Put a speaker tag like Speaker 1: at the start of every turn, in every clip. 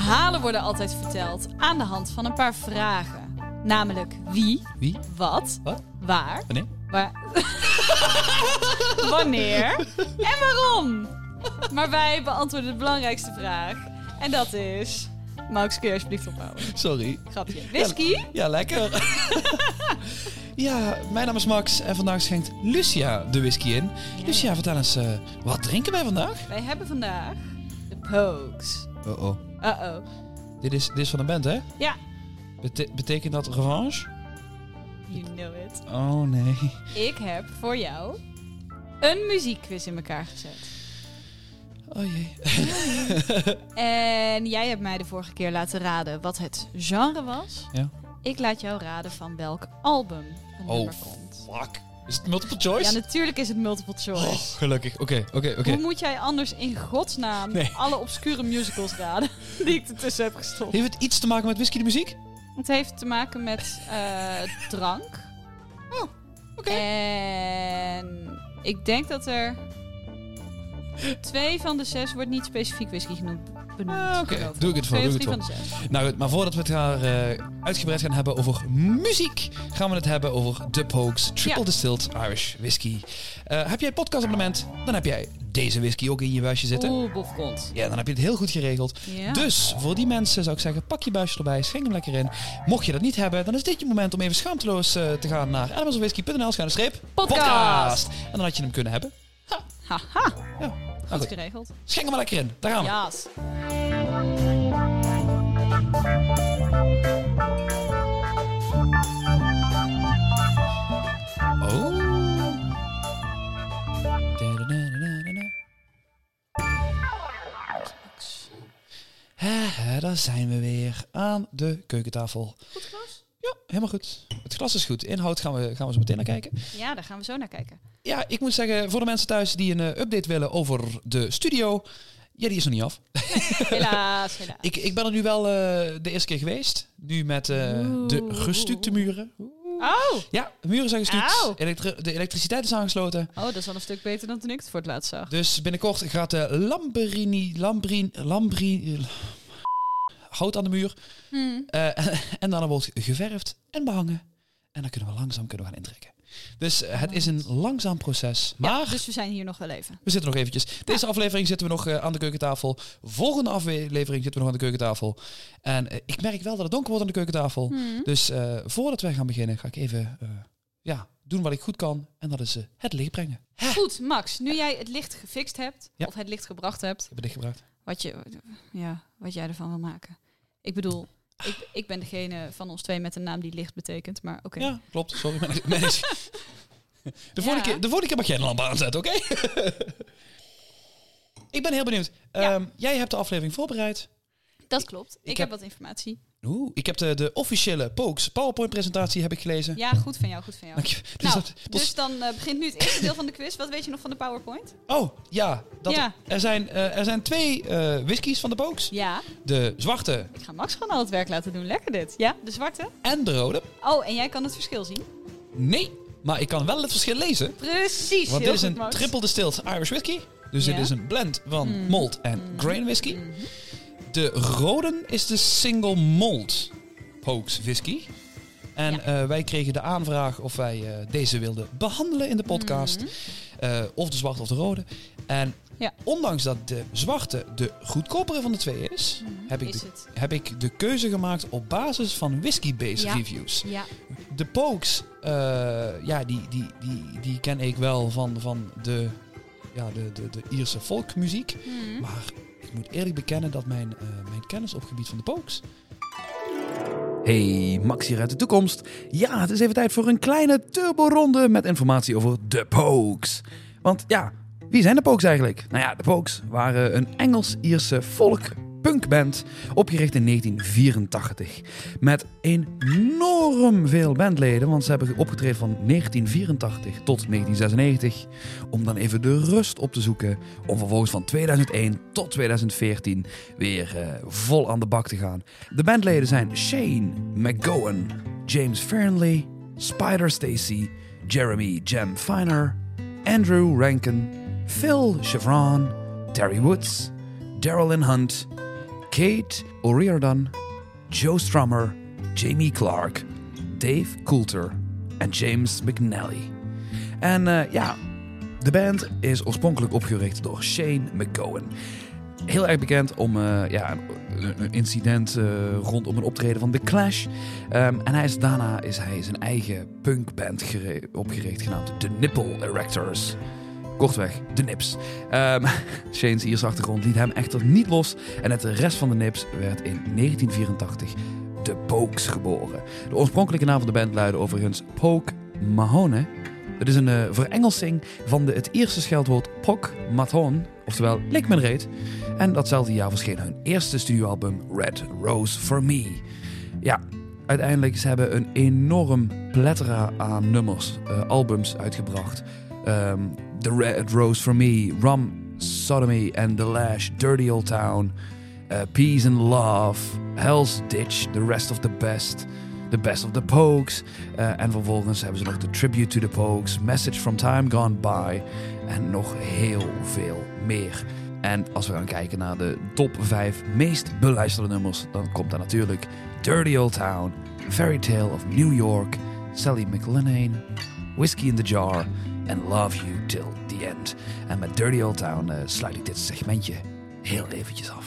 Speaker 1: Verhalen worden altijd verteld aan de hand van een paar vragen. Namelijk wie,
Speaker 2: Wie?
Speaker 1: wat,
Speaker 2: Wat?
Speaker 1: waar,
Speaker 2: Wanneer?
Speaker 1: waar... wanneer en waarom. Maar wij beantwoorden de belangrijkste vraag. En dat is... Max, kun je alsjeblieft ophouden?
Speaker 2: Sorry.
Speaker 1: Grapje. Whisky?
Speaker 2: Ja, lekker. ja, mijn naam is Max en vandaag schenkt Lucia de whisky in. Lucia, vertel eens, eh, wat drinken wij vandaag?
Speaker 1: Wij hebben vandaag de Pokes.
Speaker 2: Oh oh.
Speaker 1: Uh-oh.
Speaker 2: Dit is, dit is van de band, hè?
Speaker 1: Ja,
Speaker 2: Bete- betekent dat revanche?
Speaker 1: you know it.
Speaker 2: Oh nee.
Speaker 1: Ik heb voor jou een muziekquiz in elkaar gezet.
Speaker 2: Oh jee.
Speaker 1: En jij hebt mij de vorige keer laten raden wat het genre was.
Speaker 2: Ja.
Speaker 1: Ik laat jou raden van welk album een
Speaker 2: Oh,
Speaker 1: nummer komt.
Speaker 2: Fuck. Is het multiple choice?
Speaker 1: Ja, natuurlijk is het multiple choice.
Speaker 2: Oh, gelukkig. Oké, oké, oké.
Speaker 1: Hoe moet jij anders in godsnaam
Speaker 2: Nee.
Speaker 1: alle obscure musicals raden die ik ertussen heb gestopt?
Speaker 2: Heeft het iets te maken met whisky de muziek?
Speaker 1: Het heeft te maken met eh, drank.
Speaker 2: Oh, oké.
Speaker 1: En ik denk dat er twee van de zes wordt niet specifiek whisky genoemd. Benoemd,
Speaker 2: Ah, oké. Doe ik het voor,
Speaker 1: Twee
Speaker 2: doe ik het
Speaker 1: van de zes.
Speaker 2: Nou goed, maar voordat we het gaan, eh, uitgebreid gaan hebben over muziek, gaan we het hebben over The Pokes Triple
Speaker 1: Ja.
Speaker 2: Distilled Irish Whisky. Eh, heb jij het podcastabonnement, dan heb jij deze whisky ook in je buisje zitten.
Speaker 1: Oeh, bofkont.
Speaker 2: Ja, dan heb je het heel goed geregeld.
Speaker 1: Ja.
Speaker 2: Dus voor die mensen zou ik zeggen, pak je buisje erbij, schenk hem lekker in. Mocht je dat niet hebben, dan is dit je moment om even schaamteloos eh, te gaan naar elementsofwhisky.nl schuine streep
Speaker 1: Podcast.
Speaker 2: En dan had je hem kunnen hebben.
Speaker 1: Haha,
Speaker 2: Ja, nou
Speaker 1: goed geregeld.
Speaker 2: Schenk hem maar lekker in. Daar gaan we.
Speaker 1: Jaas.
Speaker 2: Oh. Daar zijn we weer aan de keukentafel.
Speaker 1: Goed glas?
Speaker 2: Ja, helemaal goed. Het glas is goed. Inhoud gaan we, gaan we zo meteen naar kijken.
Speaker 1: Ja, daar gaan we zo naar kijken.
Speaker 2: Ja, ik moet zeggen, voor de mensen thuis die een eh, update willen over de studio. Ja, die is nog niet af.
Speaker 1: Helaas, helaas.
Speaker 2: Ik, ik ben er nu wel eh, de eerste keer geweest. Nu met eh, de gestukte muren.
Speaker 1: Oh!
Speaker 2: Ja, de muren zijn. Elektri- de elektriciteit is aangesloten.
Speaker 1: Oh, dat is al een stuk beter dan toen ik het voor het laatst zag.
Speaker 2: Dus binnenkort gaat de Lamberini, Lambrin, Lambrin, hout aan de muur.
Speaker 1: Hmm.
Speaker 2: Eh, en dan wordt geverfd en behangen. En dan kunnen we langzaam kunnen we gaan intrekken. Dus eh, het is een langzaam proces. Maar
Speaker 1: Ja, dus we zijn hier nog wel even.
Speaker 2: we zitten nog eventjes. Deze aflevering zitten we nog eh, aan de keukentafel. Volgende aflevering zitten we nog aan de keukentafel. En ik merk wel dat het donker wordt aan de keukentafel.
Speaker 1: Hmm.
Speaker 2: Dus voordat wij gaan beginnen, ga ik even ja, doen wat ik goed kan. En dat is het licht brengen. Hè,
Speaker 1: Goed, Max, nu jij het licht gefixt hebt,
Speaker 2: Ja.
Speaker 1: of het licht gebracht hebt,
Speaker 2: ik heb het licht gebracht.
Speaker 1: wat, je, ja, wat jij ervan wil maken. Ik bedoel, ik, ik ben degene van ons twee met een naam die licht betekent, maar oké.
Speaker 2: Ja, klopt. Sorry. mijn- De,
Speaker 1: Ja.
Speaker 2: keer, de volgende keer mag jij de lamp aanzetten, oké? ik ben heel benieuwd.
Speaker 1: Ja.
Speaker 2: Ehm, jij hebt de aflevering voorbereid.
Speaker 1: Dat klopt. Ik,
Speaker 2: ik
Speaker 1: heb
Speaker 2: heb-
Speaker 1: wat informatie.
Speaker 2: Oeh, ik heb de, de officiële Pokes PowerPoint-presentatie heb ik gelezen.
Speaker 1: Ja, goed van jou, goed van jou.
Speaker 2: Dank je. Dus
Speaker 1: Nou,
Speaker 2: dat- dat is-
Speaker 1: dus dan eh, begint nu het eerste deel van de quiz. Wat weet je nog van de PowerPoint?
Speaker 2: Oh, ja. Dat,
Speaker 1: Ja.
Speaker 2: Er, zijn, eh, er zijn twee eh whiskies van de Pokes.
Speaker 1: Ja,
Speaker 2: De zwarte
Speaker 1: ik ga Max gewoon al het werk laten doen. Lekker dit. Ja, de zwarte.
Speaker 2: en de rode.
Speaker 1: Oh, en jij kan het verschil zien?
Speaker 2: Nee, maar ik kan wel het verschil lezen.
Speaker 1: Precies.
Speaker 2: Want dit is een triple distilled Irish whisky. Dus dit is een blend van
Speaker 1: Mm.
Speaker 2: malt en
Speaker 1: Mhm.
Speaker 2: grain whisky.
Speaker 1: Mhm.
Speaker 2: De rode is de single malt Pokes whisky. En
Speaker 1: Ja.
Speaker 2: eh, wij kregen de aanvraag of wij eh, deze wilden behandelen in de podcast.
Speaker 1: Mhm.
Speaker 2: Eh, of de zwarte of de rode. En
Speaker 1: Ja.
Speaker 2: ondanks dat de zwarte de goedkopere van de twee is,
Speaker 1: Mhm.
Speaker 2: heb, ik
Speaker 1: Is
Speaker 2: de, heb ik de keuze gemaakt op basis van whisky-based
Speaker 1: Ja.
Speaker 2: reviews.
Speaker 1: Ja.
Speaker 2: De Pokes, ja, die, die, die, die ken ik wel van, van de, ja, de, de, de Ierse folkmuziek.
Speaker 1: Mhm.
Speaker 2: Maar ik moet eerlijk bekennen dat mijn, eh, mijn kennis op het gebied van de Pokes... Hey, Max hier uit de toekomst. Ja, het is even tijd voor een kleine turboronde met informatie over de Pokes. Want ja, wie zijn de Pokes eigenlijk? Nou ja, de Pokes waren een Engels-Ierse folk-punkband opgericht in 1984. Met enorm veel bandleden, want ze hebben opgetreden van 1984 tot 1996. Om dan even de rust op te zoeken, om vervolgens van 2001 tot 2014 weer eh, vol aan de bak te gaan. De bandleden zijn Shane McGowan, James Fernley, Spider Stacy, Jeremy Jem Finer, Andrew Rankin, Phil Chevron, Terry Woods, Darylyn Hunt, Kate O'Riordan, Joe Strummer, Jamie Clark, Dave Coulter en James McNally. En eh, ja, de band is oorspronkelijk opgericht door Shane McGowan. Heel erg bekend om eh, ja, een, incident eh, rondom een optreden van The Clash. Ehm, en hij is, daarna is hij zijn eigen punkband opgericht, genaamd The Nipple Erectors. Kortweg, de Nips. Ehm Shane's Ierse achtergrond liet hem echter niet los. En uit de rest van de Nips werd in 1984 de Pokes geboren. De oorspronkelijke naam van de band luidde overigens Poke Mahone. Het is een eh, verengelsing van de, het Ierse scheldwoord Pok Mathon, oftewel lik me reet. En datzelfde jaar verscheen hun eerste studioalbum Red Rose for Me. Ja, uiteindelijk ze hebben een enorm plethora aan nummers, eh, albums uitgebracht. Ehm, The Red Rose for Me, Rum, Sodomy and the Lash, Dirty Old Town, eh, Peace and Love, Hell's Ditch, The Rest of the Best, The Best of the Pokes. eh, en vervolgens hebben ze nog The Tribute to the Pokes, Message from Time Gone By en nog heel veel meer. En als we gaan kijken naar de top 5 meest beluisterde nummers, dan komt daar natuurlijk Dirty Old Town, Fairy Tale of New York, Sally McLennan, Whiskey in the Jar en Love You Till the End. En met Dirty Old Town eh, sluit ik dit segmentje heel eventjes af.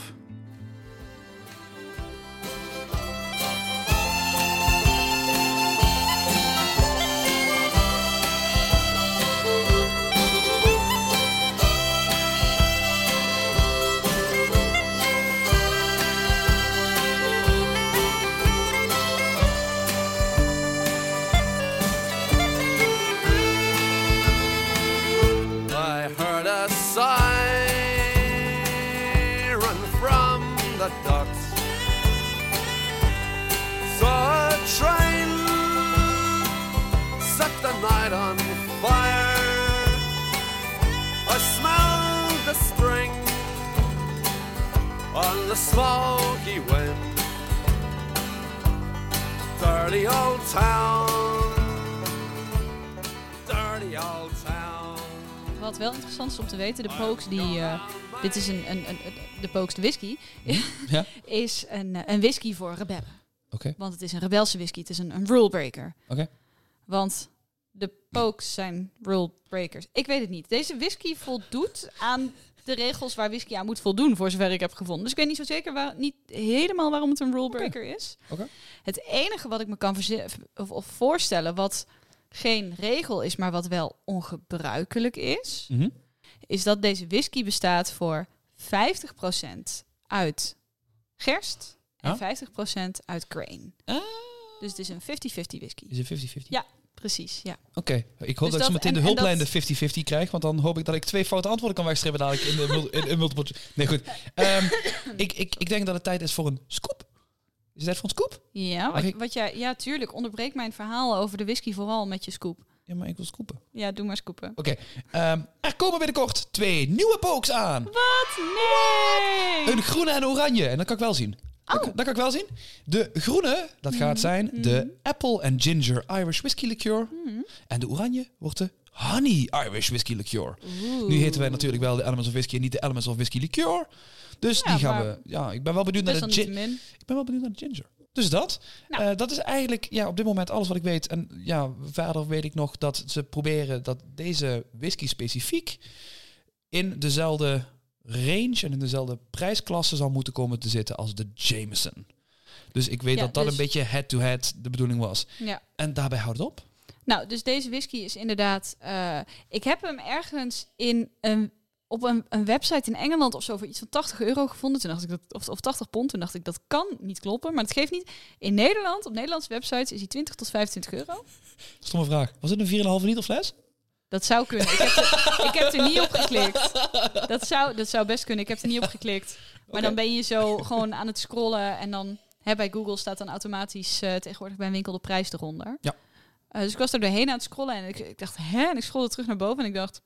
Speaker 3: Town. Dirty old town.
Speaker 1: Wat wel interessant is om te weten, de Pokes die... eh, dit is een, een, een, een- de Pokes de whisky.
Speaker 2: Ja.
Speaker 1: is een, eh, een whisky voor rebellen.
Speaker 2: Oké.
Speaker 1: Want het is een rebelse whisky. Het is een, een rule breaker.
Speaker 2: Oké.
Speaker 1: Want de Pokes zijn rule breakers. Ik weet het niet. Deze whisky voldoet aan de regels waar whisky aan moet voldoen, voor zover ik heb gevonden. Dus ik weet niet zo zeker waar, niet helemaal waarom het een rule breaker is.
Speaker 2: Oké.
Speaker 1: Het enige wat ik me kan of, of voorstellen, wat geen regel is, maar wat wel ongebruikelijk is,
Speaker 2: Mhm.
Speaker 1: is dat deze whisky bestaat voor 50% uit gerst en
Speaker 2: Ja.
Speaker 1: 50% uit grain.
Speaker 2: Ah.
Speaker 1: Dus het is een 50-50 whisky.
Speaker 2: Is het 50-50?
Speaker 1: Ja. Precies, ja.
Speaker 2: Oké, ik hoop
Speaker 1: Dus
Speaker 2: dat, ik zo meteen
Speaker 1: en-
Speaker 2: de hulplijn
Speaker 1: dat-
Speaker 2: de 50-50 krijg, want dan hoop ik dat ik twee foute antwoorden kan wegstrepen dadelijk in de in, in multiple... Nee, goed. Ehm, ik, ik, ik denk dat het tijd is voor een scoop. Is het tijd voor een scoop?
Speaker 1: Ja, wat, wat jij, ja, tuurlijk. Onderbreek mijn verhaal over de whisky vooral met je scoop.
Speaker 2: Ja, maar ik wil scoopen.
Speaker 1: Ja, doe maar scoopen.
Speaker 2: Oké, ehm, er komen binnenkort twee nieuwe pokes aan.
Speaker 1: Wat? Nee!
Speaker 2: Een groene en een oranje. En dat kan ik wel zien. Dat,
Speaker 1: Oh.
Speaker 2: dat kan ik wel zien. De groene, dat gaat zijn
Speaker 1: Mhm.
Speaker 2: de Apple and Ginger Irish Whiskey Liqueur. En de oranje wordt de Honey Irish Whiskey Liqueur. Nu heten wij natuurlijk wel de Elements of Whisky en niet de Elements of Whisky Liqueur. Dus
Speaker 1: Ja,
Speaker 2: die gaan we... Ja, ik ben wel benieuwd naar de, gin- ik ben wel benieuwd naar de ginger. Dus dat.
Speaker 1: Nou.
Speaker 2: Eh, dat is eigenlijk ja, op dit moment alles wat ik weet. En ja, verder weet ik nog dat ze proberen dat deze whisky specifiek in dezelfde range en in dezelfde prijsklasse zal moeten komen te zitten als de Jameson. Dus ik weet
Speaker 1: Ja,
Speaker 2: dat dat
Speaker 1: dus-
Speaker 2: een beetje head-to-head de bedoeling was.
Speaker 1: Ja.
Speaker 2: En daarbij houdt het op.
Speaker 1: Nou, dus deze whisky is inderdaad... eh, ik heb hem ergens in een, op een, een website in Engeland of zo voor iets van 80 euro gevonden. Toen dacht ik dat, of, of 80 pond. Toen dacht ik dat kan niet kloppen, maar dat geeft niet. In Nederland, op Nederlandse websites, is hij 20 tot 25 euro.
Speaker 2: Stomme vraag. Was het een 4,5 liter fles?
Speaker 1: Dat zou kunnen. Ik heb, er, ik heb er niet op geklikt. Dat zou, dat zou best kunnen. Ik heb er niet op geklikt. Maar dan ben je zo gewoon aan het scrollen en dan hè, bij Google staat dan automatisch eh, tegenwoordig bij een winkel de prijs eronder.
Speaker 2: Ja.
Speaker 1: Eh, dus ik was er doorheen aan het scrollen en ik, ik dacht, hè? En ik scrollde terug naar boven en ik dacht,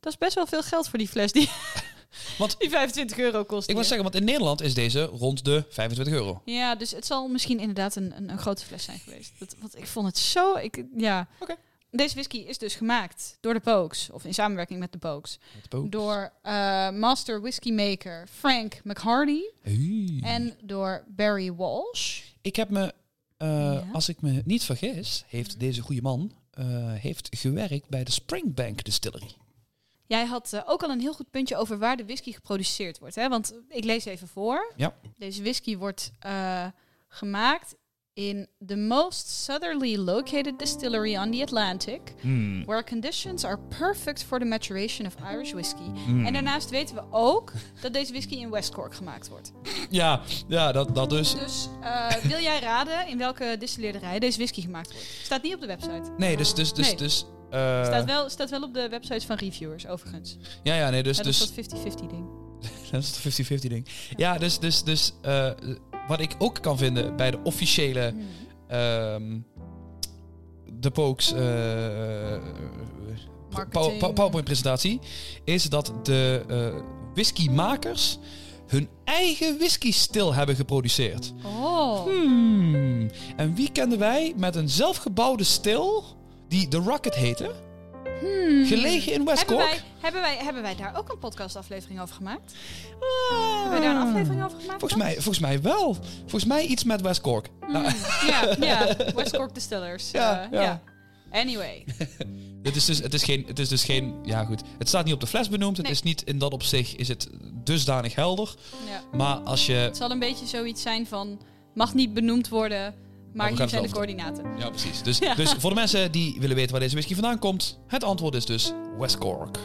Speaker 1: dat is best wel veel geld voor die fles die,
Speaker 2: Want-
Speaker 1: die 25 euro kost.
Speaker 2: Ik wil zeggen, want in Nederland is deze rond de 25 euro.
Speaker 1: Ja, dus het zal misschien inderdaad een, een, een grote fles zijn geweest. Dat, want ik vond het zo, ik, ja.
Speaker 2: Oké.
Speaker 1: Deze whisky is dus gemaakt door de Pokes, of in samenwerking met de Pokes,
Speaker 2: Met Pokes.
Speaker 1: door eh, master whisky maker Frank McHardy
Speaker 2: Hey.
Speaker 1: en door Barry Walsh.
Speaker 2: Ik heb me, eh,
Speaker 1: Ja.
Speaker 2: als ik me niet vergis, heeft deze goede man eh, heeft gewerkt bij de Springbank Distillery.
Speaker 1: Jij had ook al een heel goed puntje over waar de whisky geproduceerd wordt. Hè? Want ik lees even voor.
Speaker 2: Ja.
Speaker 1: Deze whisky wordt gemaakt in the most southerly located distillery on the Atlantic,
Speaker 2: Hmm.
Speaker 1: where conditions are perfect for the maturation of Irish whisky.
Speaker 2: Hmm.
Speaker 1: En daarnaast weten we ook dat deze whisky in West Cork gemaakt wordt.
Speaker 2: Ja, ja dat, dat dus.
Speaker 1: Dus eh, wil jij raden in welke distilleerderij deze whisky gemaakt wordt? Staat niet op de website.
Speaker 2: Nee, dus, dus, dus,
Speaker 1: Nee.
Speaker 2: dus. eh,
Speaker 1: Staat wel, staat wel op de website van reviewers, overigens.
Speaker 2: Ja, ja, nee, dus,
Speaker 1: Ja, dat is
Speaker 2: dus,
Speaker 1: dat 50-50 ding.
Speaker 2: dat is de 50-50 ding. Ja, dus, dus, dus, eh, wat ik ook kan vinden bij de officiële, ehm de Pokes, eh,
Speaker 1: Marketing.
Speaker 2: pow- PowerPoint presentatie, is dat de eh whiskymakers hun eigen whisky stil hebben geproduceerd.
Speaker 1: Oh.
Speaker 2: Hmm. En wie kenden wij met een zelfgebouwde stil die The Rocket heette?
Speaker 1: Hmm.
Speaker 2: Gelegen in West
Speaker 1: Hebben
Speaker 2: Cork?
Speaker 1: wij, hebben, wij, hebben wij daar ook een podcastaflevering over gemaakt?
Speaker 2: Ah.
Speaker 1: Hebben wij daar een aflevering over gemaakt?
Speaker 2: Volgens mij, volgens mij wel. Volgens mij iets met West Cork. Nou,
Speaker 1: Ja, ja. West Cork Distillers.
Speaker 2: Ja,
Speaker 1: eh,
Speaker 2: ja.
Speaker 1: Anyway.
Speaker 2: het, is dus, het, is geen, het is dus geen... Ja goed, het staat niet op de fles benoemd. Het
Speaker 1: Nee.
Speaker 2: is niet in dat opzicht is het dusdanig helder.
Speaker 1: Ja.
Speaker 2: Maar als je...
Speaker 1: Het zal een beetje zoiets zijn van... Mag niet benoemd worden, maar hier zijn de coördinaten.
Speaker 2: Ja, precies. Dus,
Speaker 1: Ja.
Speaker 2: dus voor de mensen die willen weten waar deze whisky vandaan komt... Het antwoord is dus West Cork.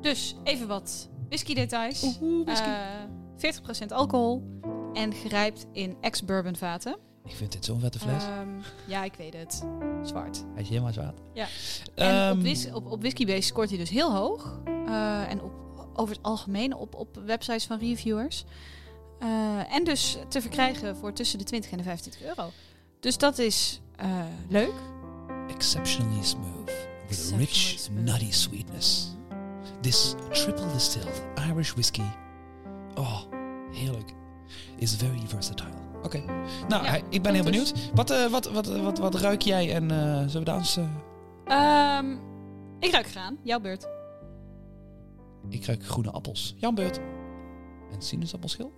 Speaker 1: Dus even wat whisky details.
Speaker 2: Oeh, whisky.
Speaker 1: Eh 40% alcohol en gerijpt in ex-bourbon vaten.
Speaker 2: Ik vind dit zo'n vette fles.
Speaker 1: Ehm, ja, ik weet het. Zwart.
Speaker 2: Hij is helemaal zwart.
Speaker 1: Ja. En
Speaker 2: Ehm,
Speaker 1: op, whis op, op Whiskybase scoort hij dus heel hoog. Eh, en op, over het algemeen op, op websites van reviewers. Eh, en dus te verkrijgen voor tussen de 20 en de 25 euro. Dus dat is eh, leuk.
Speaker 2: Exceptionally smooth. With a
Speaker 1: Exceptionally
Speaker 2: rich,
Speaker 1: smooth.
Speaker 2: nutty sweetness. This triple distilled Irish whiskey. Oh, heerlijk. Is very versatile. Oké. Nou,
Speaker 1: Ja,
Speaker 2: ik ben heel
Speaker 1: dus-
Speaker 2: benieuwd. Wat, eh, wat, wat, wat, wat ruik jij en eh, zullen we dans? eh,
Speaker 1: Ehm, ik ruik graan. Jouw beurt.
Speaker 2: ik ruik groene appels. Jan Beurt. En sinaasappelschil?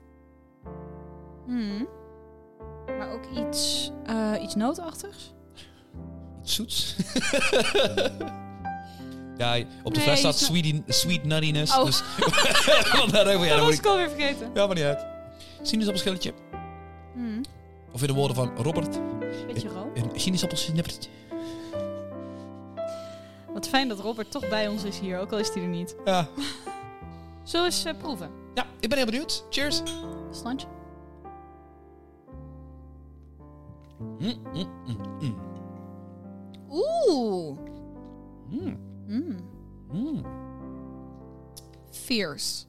Speaker 1: Hmm. Maar ook iets, eh, iets nootachtigs.
Speaker 2: Iets zoets? ja, op de
Speaker 1: Nee,
Speaker 2: fles staat sweet, sweet nuttiness.
Speaker 1: Oh.
Speaker 2: Dus, ja,
Speaker 1: dat was ik alweer vergeten.
Speaker 2: Ja, maar niet uit. Sinaasappelschilletje.
Speaker 1: Hmm.
Speaker 2: Of in de woorden van Robert,
Speaker 1: Beetje room.
Speaker 2: een sinaasappelsnippertje.
Speaker 1: Wat fijn dat Robert toch bij ons is hier, ook al is hij er niet.
Speaker 2: Ja.
Speaker 1: Zullen we eens eh, proeven?
Speaker 2: ja, ik ben heel benieuwd. Cheers.
Speaker 1: Slantje.
Speaker 2: Mm, mm, mm.
Speaker 1: Oeh.
Speaker 2: Mm,
Speaker 1: Mm.
Speaker 2: mm.
Speaker 1: Fierce.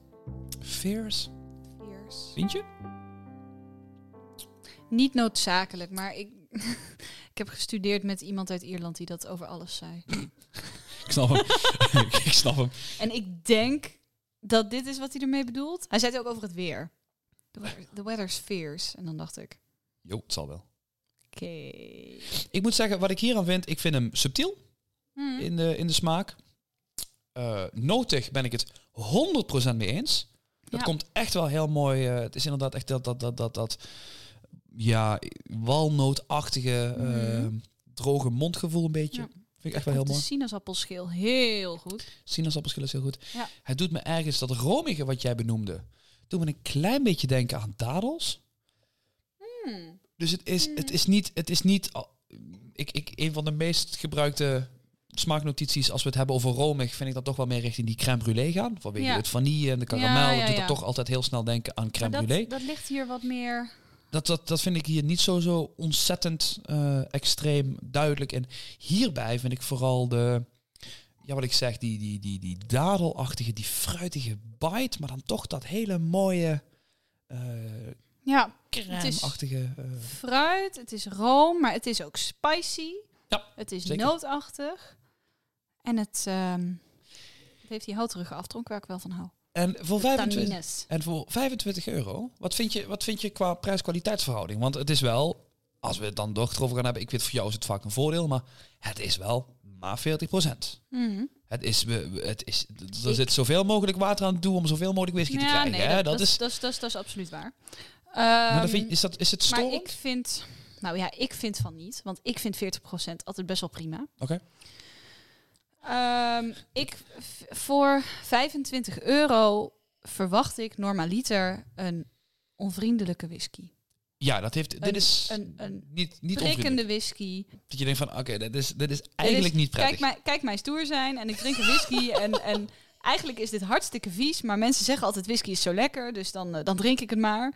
Speaker 2: Fierce.
Speaker 1: Fierce.
Speaker 2: Vind je?
Speaker 1: Niet noodzakelijk, maar ik, ik heb gestudeerd met iemand uit Ierland die dat over alles zei.
Speaker 2: Ik snap hem. ik snap hem.
Speaker 1: En ik denk dat dit is wat hij ermee bedoelt. Hij zei het ook over het weer. The, weather, the weather's fierce. En dan dacht ik,
Speaker 2: Jo, het zal wel.
Speaker 1: Oké.
Speaker 2: Ik moet zeggen, wat ik hier aan vind, ik vind hem subtiel
Speaker 1: Hmm.
Speaker 2: in de, in de smaak. Eh notig ben ik het 100% mee eens. Dat
Speaker 1: Ja.
Speaker 2: komt echt wel heel mooi. eh, het is inderdaad echt dat, dat, dat, dat, dat ja, walnootachtige,
Speaker 1: Mhm.
Speaker 2: droge mondgevoel een beetje.
Speaker 1: Ja.
Speaker 2: Vind ik echt wel heel mooi.
Speaker 1: sinaasappelschil heel goed.
Speaker 2: Sinaasappelschil is heel goed.
Speaker 1: Ja.
Speaker 2: Het doet me ergens dat romige wat jij benoemde. Doet me een klein beetje denken aan dadels.
Speaker 1: Hmm.
Speaker 2: Dus het is, het is niet, het is niet, ik, ik, een van de meest gebruikte smaaknotities als we het hebben over romig, vind ik dat toch wel meer richting die crème brûlée gaan. Vanwege
Speaker 1: Ja.
Speaker 2: het vanille en de karamel.
Speaker 1: Ja,
Speaker 2: dat
Speaker 1: ja,
Speaker 2: doet er toch altijd heel snel denken aan crème
Speaker 1: Maar
Speaker 2: brûlée.
Speaker 1: dat, dat ligt hier wat meer...
Speaker 2: Dat, dat, dat vind ik hier niet zo, zo ontzettend eh, extreem duidelijk. En hierbij vind ik vooral de, ja wat ik zeg, die, die, die, die dadelachtige, die fruitige bite, maar dan toch dat hele mooie eh
Speaker 1: Ja,
Speaker 2: crème-achtige... eh,
Speaker 1: fruit, het is room, maar het is ook spicy.
Speaker 2: Ja,
Speaker 1: Het is
Speaker 2: zeker.
Speaker 1: nootachtig. En het, ehm, het heeft die houterige aftronk waar ik wel van hou.
Speaker 2: en voor
Speaker 1: De
Speaker 2: 25,
Speaker 1: tannines.
Speaker 2: En voor 25 euro, wat vind je, wat vind je qua prijs-kwaliteitsverhouding? Want het is wel, als we het dan toch erover gaan hebben, ik weet voor jou is het vaak een voordeel, maar het is wel maar 40%.
Speaker 1: Mhm.
Speaker 2: Het is, het is, er zit zoveel mogelijk water aan toe om zoveel mogelijk whisky te krijgen.
Speaker 1: nee,
Speaker 2: hè?
Speaker 1: dat,
Speaker 2: dat, is,
Speaker 1: dat, is, dat, is, dat is absoluut waar.
Speaker 2: Maar
Speaker 1: Ehm,
Speaker 2: vind je- is, dat, is het
Speaker 1: maar
Speaker 2: storend?
Speaker 1: ik vind, nou ja, ik vind van niet, want ik vind 40% altijd best wel prima.
Speaker 2: Oké.
Speaker 1: Ehm, ik voor 25 euro verwacht ik normaliter een onvriendelijke whisky.
Speaker 2: Ja, dat heeft, dit
Speaker 1: Een-
Speaker 2: is
Speaker 1: een- een
Speaker 2: niet, niet
Speaker 1: Prikkende whisky.
Speaker 2: Dat je denkt van, oké, dit, is, dit is
Speaker 1: Dit
Speaker 2: eigenlijk
Speaker 1: is-
Speaker 2: niet prettig.
Speaker 1: Kijk mij, kijk mij stoer zijn en ik drink een whisky en, en eigenlijk is dit hartstikke vies, maar mensen zeggen altijd whisky is zo lekker, dus dan, eh, dan drink ik het maar.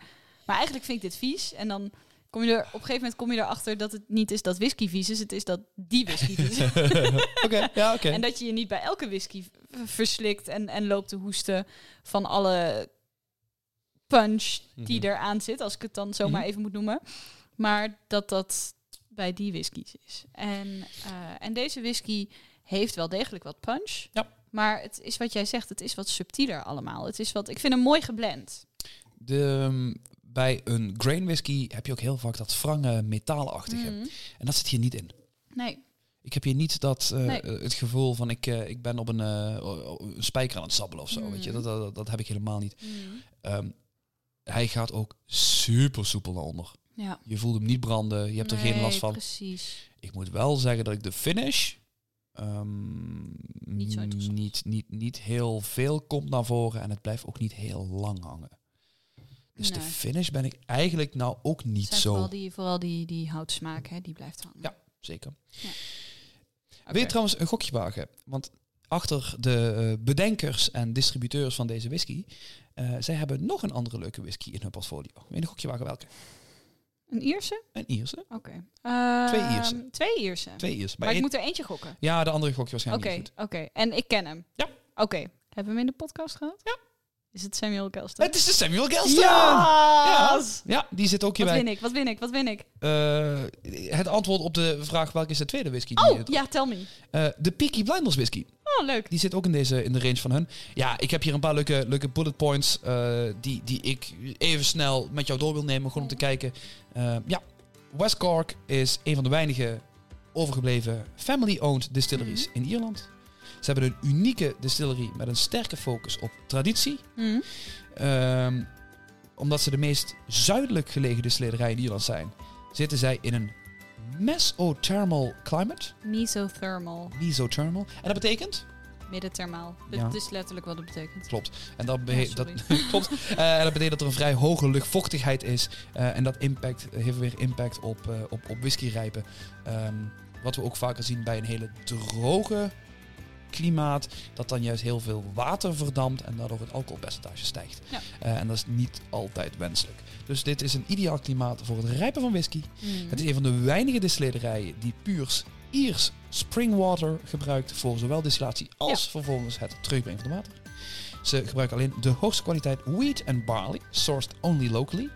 Speaker 1: Maar eigenlijk vind ik dit vies en dan kom je er op een gegeven moment kom je erachter dat het niet is dat whisky vies is, het is dat die whisky vies is.
Speaker 2: Oké, ja, oké.
Speaker 1: En dat je je niet bij elke whisky verslikt en, en loopt te hoesten van alle punch die
Speaker 2: Mhm.
Speaker 1: eraan zit, als ik het dan zomaar
Speaker 2: Mhm.
Speaker 1: even moet noemen. Maar dat dat bij die whiskies is. En, eh, en deze whisky heeft wel degelijk wat punch.
Speaker 2: Ja.
Speaker 1: Maar het is wat jij zegt, het is wat subtieler allemaal. Het is wat, ik vind hem mooi geblend.
Speaker 2: De, ehm, bij een grain whisky heb je ook heel vaak dat frange metaalachtige.
Speaker 1: Mhm.
Speaker 2: En dat zit hier niet in.
Speaker 1: Nee.
Speaker 2: Ik heb hier niet dat, eh,
Speaker 1: Nee.
Speaker 2: het gevoel van ik, eh, ik ben op een, eh, een spijker aan het sabbelen of zo.
Speaker 1: Mhm.
Speaker 2: Weet je? Dat, dat, dat heb ik helemaal niet.
Speaker 1: Mhm.
Speaker 2: Ehm, hij gaat ook super soepel naar onder.
Speaker 1: Ja.
Speaker 2: Je voelt hem niet branden. Je hebt er geen last van.
Speaker 1: Precies.
Speaker 2: Ik moet wel zeggen dat ik de finish ehm,
Speaker 1: Niet zo
Speaker 2: niet, niet, niet heel veel komt naar voren en het blijft ook niet heel lang hangen. Dus de finish ben ik eigenlijk nou ook niet
Speaker 1: zijn
Speaker 2: zo.
Speaker 1: vooral die, vooral die, die houtsmaak, hè, die blijft hangen.
Speaker 2: Ja. Zeker.
Speaker 1: Oké.
Speaker 2: Wil je trouwens een gokje wagen? Want achter de eh, bedenkers en distributeurs van deze whisky, eh, zij hebben nog een andere leuke whisky in hun portfolio. Wil je een gokje wagen welke?
Speaker 1: Een Ierse?
Speaker 2: Een Ierse.
Speaker 1: Oké.
Speaker 2: Twee
Speaker 1: Ehm,
Speaker 2: Ierse.
Speaker 1: Twee Ierse.
Speaker 2: Twee Ierse.
Speaker 1: maar
Speaker 2: Bij
Speaker 1: ik moet er eentje gokken.
Speaker 2: Ja, de andere gokje
Speaker 1: Oké,
Speaker 2: waarschijnlijk niet
Speaker 1: oké.
Speaker 2: goed.
Speaker 1: En ik ken hem.
Speaker 2: Ja.
Speaker 1: Oké. Hebben we hem in de podcast gehad?
Speaker 2: Ja.
Speaker 1: Is het Samuel Kelston?
Speaker 2: Het is de Samuel Gelston!
Speaker 1: Ja!
Speaker 2: Ja, ja, die zit ook
Speaker 1: Wat
Speaker 2: hierbij.
Speaker 1: win ik? Wat win ik? Wat win ik?
Speaker 2: Eh, het antwoord op de vraag welke is de tweede whisky? Die
Speaker 1: Oh, ja, tell me.
Speaker 2: Eh, de Peaky Blinders whisky.
Speaker 1: Oh, leuk.
Speaker 2: Die zit ook in, deze, in de range van hun. Ja, ik heb hier een paar leuke, leuke bullet points eh, die, die ik even snel met jou door wil nemen. Gewoon om te kijken. Eh, ja, West Cork is een van de weinige overgebleven family-owned distilleries
Speaker 1: Mhm.
Speaker 2: in Ierland. Ze hebben een unieke distillery met een sterke focus op traditie.
Speaker 1: Hm.
Speaker 2: Ehm, omdat ze de meest zuidelijk gelegen distillerij in Ierland zijn, zitten zij in een mesothermal climate.
Speaker 1: Mesothermal.
Speaker 2: Mesothermal. En dat betekent?
Speaker 1: Middentermaal.
Speaker 2: Ja.
Speaker 1: Dat is letterlijk wat het betekent.
Speaker 2: Klopt. En dat, dat, klopt. Eh, en dat betekent dat er een vrij hoge luchtvochtigheid is. Eh, en dat impact, heeft weer impact op, eh, op, op whiskyrijpen. Ehm, wat we ook vaker zien bij een hele droge klimaat. Dat dan juist heel veel water verdampt en daardoor het alcoholpercentage stijgt.
Speaker 1: Ja.
Speaker 2: Eh, en dat is niet altijd wenselijk. Dus dit is een ideaal klimaat voor het rijpen van whisky.
Speaker 1: Hm.
Speaker 2: Het is een van de weinige distillerijen die puurs Iers springwater gebruikt voor zowel distillatie als vervolgens het terugbrengen van het water. Ze gebruiken alleen de hoogste kwaliteit wheat en barley, sourced only locally.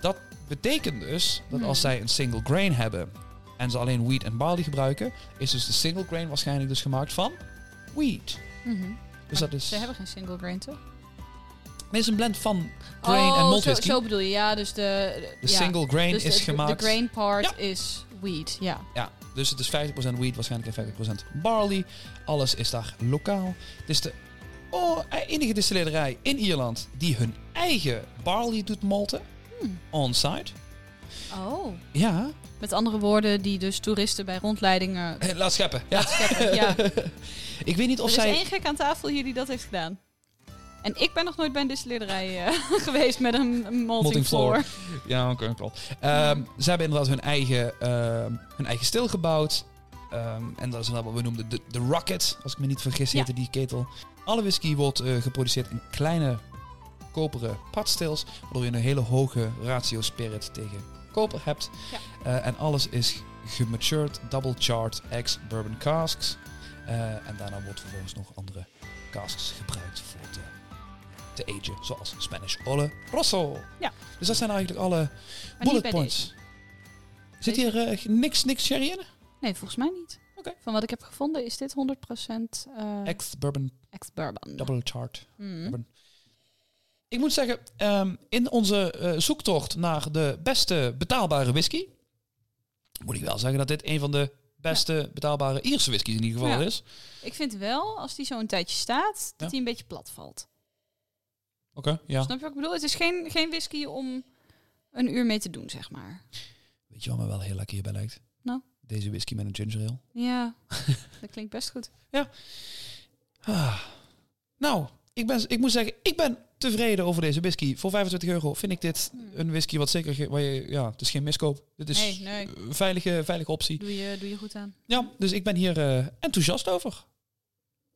Speaker 2: Dat betekent dus dat als
Speaker 1: Hmm.
Speaker 2: zij een single grain hebben en ze alleen wheat en barley gebruiken, is dus de single grain waarschijnlijk dus gemaakt van wheat.
Speaker 1: Mhm.
Speaker 2: Dus dat is,
Speaker 1: Ze hebben geen single grain, toch?
Speaker 2: dit is een blend van grain en
Speaker 1: oh,
Speaker 2: malt
Speaker 1: zo,
Speaker 2: whisky.
Speaker 1: zo bedoel je. Ja, dus de...
Speaker 2: de
Speaker 1: ja.
Speaker 2: single grain
Speaker 1: dus
Speaker 2: is
Speaker 1: de,
Speaker 2: gemaakt...
Speaker 1: De grain part
Speaker 2: Ja.
Speaker 1: is wheat, ja.
Speaker 2: Ja, dus het is 50% wheat, waarschijnlijk en 50% barley. Alles is daar lokaal. Het is de oh, enige distillerij in Ierland die hun eigen barley doet malten.
Speaker 1: Hmm.
Speaker 2: On-site.
Speaker 1: Oh.
Speaker 2: Ja,
Speaker 1: Met andere woorden, die dus toeristen bij rondleidingen
Speaker 2: laat scheppen. Ja.
Speaker 1: scheppen. Ja.
Speaker 2: Ik weet niet of
Speaker 1: er is
Speaker 2: zij...
Speaker 1: één gek aan tafel hier die dat heeft gedaan. En ik ben nog nooit bij een distillerij eh, geweest met een, een malting,
Speaker 2: floor.
Speaker 1: floor.
Speaker 2: Ja, oké, klopt. Ehm, Ze hebben inderdaad hun eigen, ehm, hun eigen stil gebouwd. Ehm, en dat is wat we noemden de, de Rocket, als ik me niet vergis,
Speaker 1: Ja.
Speaker 2: heette die ketel. Alle whisky wordt eh, geproduceerd in kleine koperen padstils, waardoor je een hele hoge ratio spirit tegen hebt.
Speaker 1: Ja.
Speaker 2: Eh, en alles is gematured, double charred ex-bourbon casks. Eh, en daarna wordt vervolgens nog andere casks gebruikt voor te, te agen, zoals Spanish Olle Rosso.
Speaker 1: Ja.
Speaker 2: Dus dat zijn eigenlijk alle bullet points. Zit hier eh, niks, niks sherry in?
Speaker 1: Nee, volgens mij niet.
Speaker 2: Oké.
Speaker 1: Van wat ik heb gevonden is dit 100% eh
Speaker 2: Ex-bourbon
Speaker 1: ex-bourbon.
Speaker 2: double charred.
Speaker 1: Mm.
Speaker 2: Ik moet zeggen, ehm, in onze eh, zoektocht naar de beste betaalbare whisky, moet ik wel zeggen dat dit een van de beste betaalbare Ierse whisky in ieder geval
Speaker 1: Ja.
Speaker 2: is.
Speaker 1: Ik vind wel, als die zo een tijdje staat, dat
Speaker 2: Ja.
Speaker 1: die een beetje plat valt.
Speaker 2: Oké, ja.
Speaker 1: Snap je wat ik bedoel? Het is geen, geen whisky om een uur mee te doen, zeg maar.
Speaker 2: Weet je wat me wel heel lekker hierbij lijkt?
Speaker 1: Nou?
Speaker 2: Deze whisky met een ginger ale.
Speaker 1: Ja, dat klinkt best goed.
Speaker 2: Ah. Nou, ik, ben, ik moet zeggen, ik ben tevreden over deze whisky. Voor 25 euro vind ik dit een whisky wat zeker... Waar je, ja, het is geen miskoop. Dit is
Speaker 1: Nee, nee.
Speaker 2: een veilige, veilige optie.
Speaker 1: Doe je, doe je goed aan.
Speaker 2: Ja, dus ik ben hier eh, enthousiast over.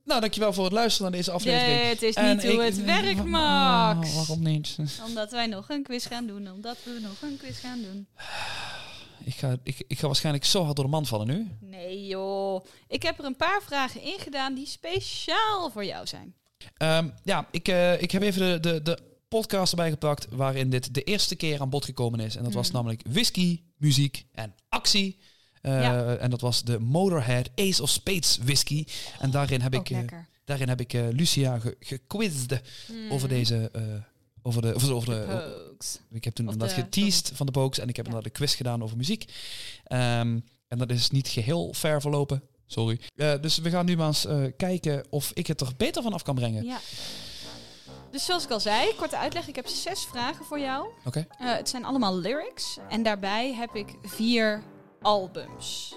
Speaker 2: Nou, dankjewel voor het luisteren naar deze aflevering.
Speaker 1: Nee, het is
Speaker 2: En
Speaker 1: niet hoe
Speaker 2: ik-
Speaker 1: het werkt,
Speaker 2: Ah,
Speaker 1: Max.
Speaker 2: waarom niet?
Speaker 1: Omdat wij nog een quiz gaan doen. Omdat we nog een quiz gaan doen.
Speaker 2: Ik ga, ik, ik ga waarschijnlijk zo hard door de man vallen nu.
Speaker 1: Nee joh. Ik heb er een paar vragen in gedaan die speciaal voor jou zijn.
Speaker 2: Ehm, ja, ik, eh, ik heb even de, de, de podcast erbij gepakt waarin dit de eerste keer aan bod gekomen is. En dat was
Speaker 1: Hmm.
Speaker 2: namelijk whisky, muziek en actie. Eh,
Speaker 1: Ja.
Speaker 2: En dat was de Motorhead Ace of Spades whisky. En daarin heb ik, eh, daarin heb ik eh, Lucia ge, gequizd over deze... eh, over de, over, over de. Ik heb toen
Speaker 1: Of
Speaker 2: inderdaad
Speaker 1: de-
Speaker 2: geteased van de Pokes en ik heb
Speaker 1: Ja.
Speaker 2: inderdaad de quiz gedaan over muziek. Ehm, en dat is niet geheel ver verlopen. Sorry. Eh, dus we gaan nu maar eens eh, kijken of ik het er beter van af kan brengen.
Speaker 1: Ja. Dus zoals ik al zei, korte uitleg. Ik heb zes vragen voor jou.
Speaker 2: Oké.
Speaker 1: Eh, het zijn allemaal lyrics. En daarbij heb ik vier albums.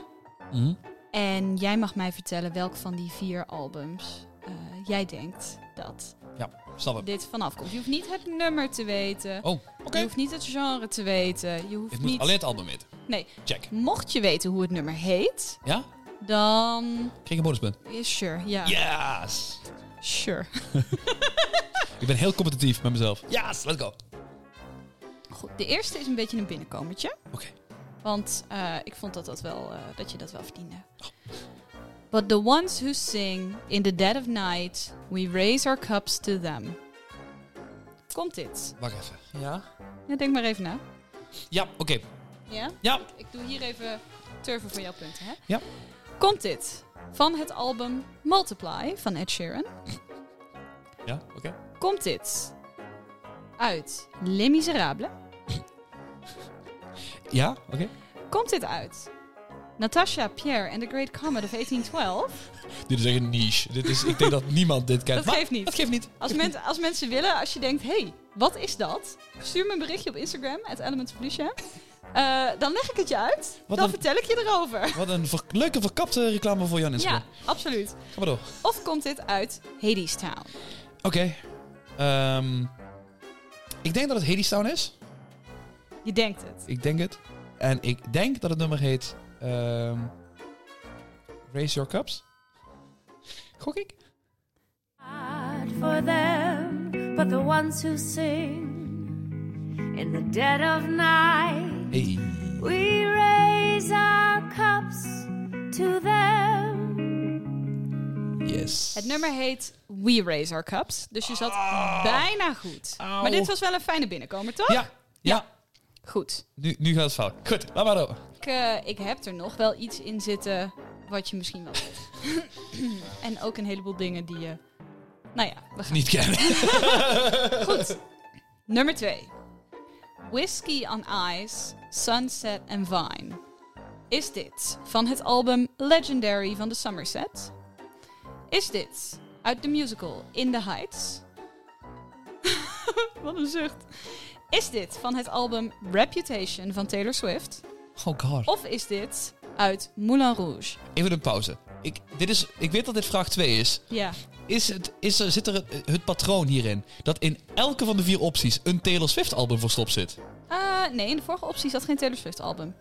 Speaker 2: Mhm.
Speaker 1: En jij mag mij vertellen welk van die vier albums jij denkt dat
Speaker 2: Ja, snap ik.
Speaker 1: dit vanaf komt. Je hoeft niet het nummer te weten.
Speaker 2: Oh, oké.
Speaker 1: Je hoeft niet het genre te weten. Je hoeft
Speaker 2: Ik moet
Speaker 1: niet...
Speaker 2: alleen het album weten.
Speaker 1: Nee.
Speaker 2: Check.
Speaker 1: Mocht je weten hoe het nummer heet,
Speaker 2: Ja?
Speaker 1: Dan...
Speaker 2: Kreeg een bonuspunt.
Speaker 1: Yeah, sure, ja.
Speaker 2: Yes!
Speaker 1: Sure.
Speaker 2: Ik ben heel competitief met mezelf. Yes, let's go.
Speaker 1: Goed, de eerste is een beetje een binnenkomertje.
Speaker 2: Oké.
Speaker 1: Want eh, ik vond dat, dat, wel, eh, dat je dat wel verdiende. But the ones who sing in the dead of night, we raise our cups to them. Komt dit?
Speaker 2: Wacht even. Ja?
Speaker 1: Ja, denk maar even na.
Speaker 2: Ja, oké.
Speaker 1: Ja?
Speaker 2: Ja.
Speaker 1: Ik doe hier even turven voor jouw punten, hè?
Speaker 2: Ja.
Speaker 1: Komt dit van het album Multiply van Ed Sheeran?
Speaker 2: Ja, oké.
Speaker 1: Komt dit uit Les Miserables?
Speaker 2: Ja, oké.
Speaker 1: Komt dit uit Natasha, Pierre and the Great Comet of 1812?
Speaker 2: Dit is echt een niche. Dit is, ik denk dat niemand dit kent.
Speaker 1: Dat
Speaker 2: Maar
Speaker 1: geeft niet.
Speaker 2: Dat geeft niet.
Speaker 1: Als, men, als mensen willen, als je denkt, hey, wat is dat? Stuur me een berichtje op Instagram, at Elements Eh, dan leg ik het je uit.
Speaker 2: Wat
Speaker 1: dan
Speaker 2: een-
Speaker 1: vertel ik je erover.
Speaker 2: Wat een ver- leuke verkapte reclame voor Jan Instagram.
Speaker 1: Ja, absoluut.
Speaker 2: Ga maar door.
Speaker 1: Of komt dit uit Hades Town?
Speaker 2: Oké. Ehm, ik denk dat het Hadestown is.
Speaker 1: Je denkt het.
Speaker 2: Ik denk het. En ik denk dat het nummer heet... ehm, Raise Your Cups. Gok ik?
Speaker 4: Not for them, but the ones who sing in the dead of night.
Speaker 2: Hey.
Speaker 4: We raise our cups to them.
Speaker 2: Yes.
Speaker 1: Het nummer heet We Raise Our Cups. Dus je zat bijna goed. Maar dit was wel een fijne binnenkomer, toch?
Speaker 2: Ja. Ja.
Speaker 1: Goed.
Speaker 2: Nu, nu gaat het fout. Goed, laat maar door.
Speaker 1: Ik, eh, ik heb er nog wel iets in zitten wat je misschien wel weet. en ook een heleboel dingen die je... Nou ja, we gaan
Speaker 2: Niet kennen.
Speaker 1: Goed. Nummer 2. Whiskey on Ice, Sunset and Vine. Is dit van het album Legendary van de Somerset? Is dit uit de musical In the Heights? Wat een zucht. Is dit van het album Reputation van Taylor Swift?
Speaker 2: Oh god.
Speaker 1: Of is dit uit Moulin Rouge?
Speaker 2: Even een pauze. Ik, dit is, ik weet dat dit vraag 2 is.
Speaker 1: Ja.
Speaker 2: Is, het, is er, zit er het, het patroon hierin dat in elke van de vier opties een Taylor Swift album verstopt zit?
Speaker 1: Ah, nee, in de vorige optie zat geen Taylor Swift album.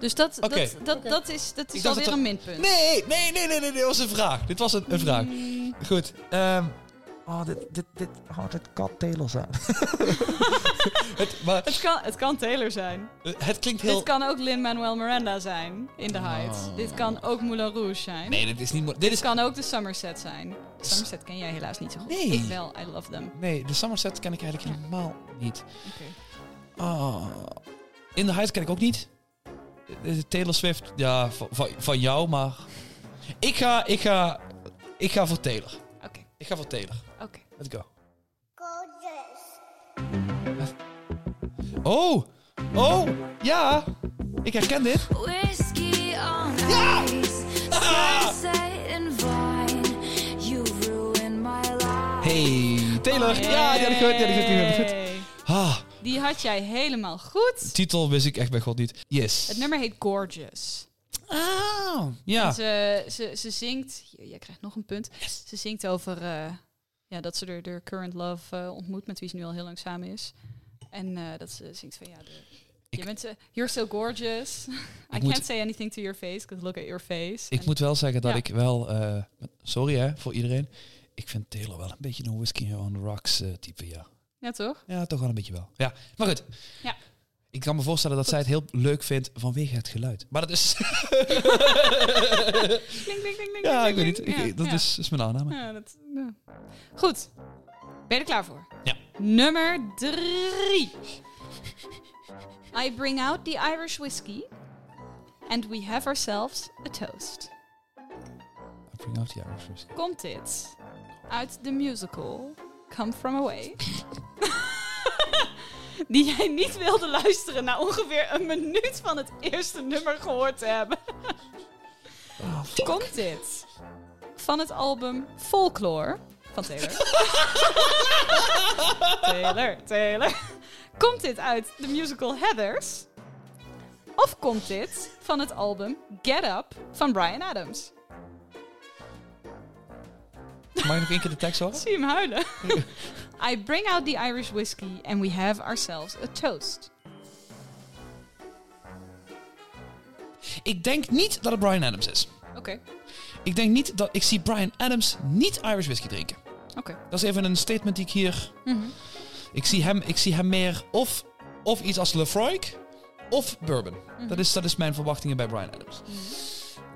Speaker 1: Dus dat, dat, dat, dat is, dat is alweer
Speaker 2: dat er-
Speaker 1: een minpunt.
Speaker 2: Nee, nee, nee, nee, nee, dit was een vraag. Dit was een, een vraag.
Speaker 1: Mm,
Speaker 2: Goed. ehm, oh, dit, dit, dit, oh, dit kan Taylor zijn. het, maar
Speaker 1: het, kan, het kan Taylor zijn.
Speaker 2: eh, het klinkt heel...
Speaker 1: Dit kan ook Lin-Manuel Miranda zijn, in The Heights.
Speaker 2: Oh.
Speaker 1: Dit kan ook Moulin Rouge zijn.
Speaker 2: Nee, dit is niet... Dit
Speaker 1: Dit
Speaker 2: is...
Speaker 1: kan ook de Somerset zijn. De Somerset ken jij helaas niet zo goed.
Speaker 2: Nee.
Speaker 1: Ik wel, I love them.
Speaker 2: Nee, de Somerset ken ik eigenlijk helemaal niet.
Speaker 1: Oké.
Speaker 2: Oh. In the Heights ken ik ook niet. Eh, Taylor Swift, ja, van, van, van jou, maar... Ik ga, ik ga, ik ga voor Taylor. Ik ga voor Taylor.
Speaker 1: oké.
Speaker 2: Let's go. Oh, oh, ja. Ik herken dit.
Speaker 4: Whiskey my life.
Speaker 2: Hey, Taylor. Ja, die had ik goed. Die had ik goed. Die had ik goed.
Speaker 1: Yay.
Speaker 2: Ah,
Speaker 1: Die had jij helemaal goed.
Speaker 2: titel wist ik echt bij God niet. Yes.
Speaker 1: Het nummer heet Gorgeous.
Speaker 2: Ah, ja.
Speaker 1: Ze, ze, ze zingt, hier, jij krijgt nog een punt. Ze zingt over eh, ja, dat ze er de current love eh, ontmoet, met wie ze nu al heel lang samen is. En eh, dat ze zingt van ja, de, je bent, you're so gorgeous. I
Speaker 2: moet-
Speaker 1: can't say anything to your face, because look at your face.
Speaker 2: Ik
Speaker 1: En-
Speaker 2: moet wel zeggen dat
Speaker 1: Ja.
Speaker 2: ik wel... eh, sorry hè, voor iedereen. Ik vind Taylor wel een beetje een Whiskey on the Rocks type, ja.
Speaker 1: Ja, toch?
Speaker 2: Ja, toch wel een beetje wel. Ja, maar goed.
Speaker 1: Ja.
Speaker 2: Ik kan me voorstellen dat zij het heel leuk vindt vanwege het geluid. Maar dat is...
Speaker 1: Kling, kling, kling, kling,
Speaker 2: ja, ik weet niet.
Speaker 1: kling.
Speaker 2: Ik-
Speaker 1: Ja,
Speaker 2: dat
Speaker 1: ja.
Speaker 2: Is, is mijn aanname.
Speaker 1: Ja, dat, ja. Goed. Ben je er klaar voor?
Speaker 2: Ja.
Speaker 1: Nummer drie. I bring out the Irish whiskey. And we have ourselves a toast.
Speaker 2: I bring out the Irish whiskey.
Speaker 1: Komt dit uit de musical Come From Away? Die jij niet wilde luisteren na ongeveer een minuut van het eerste nummer gehoord te hebben. Komt dit van het album Folklore van Taylor? Taylor, Taylor. Komt dit uit de musical Heathers? Of komt dit van het album Get Up van Brian Adams?
Speaker 2: Mag je nog één keer de tekst horen?
Speaker 1: Zie hem huilen. I bring out the Irish whiskey and we have ourselves a toast.
Speaker 2: Ik denk niet dat het Brian Adams is.
Speaker 1: Oké,
Speaker 2: Ik denk niet dat... Ik zie Brian Adams niet Irish whisky drinken.
Speaker 1: oké.
Speaker 2: Dat is even een statement die ik hier...
Speaker 1: Mhm.
Speaker 2: Ik zie hem, ik zie hem meer of, of iets als Lefroy of bourbon.
Speaker 1: Mhm.
Speaker 2: dat, is, dat is mijn verwachtingen bij Brian Adams.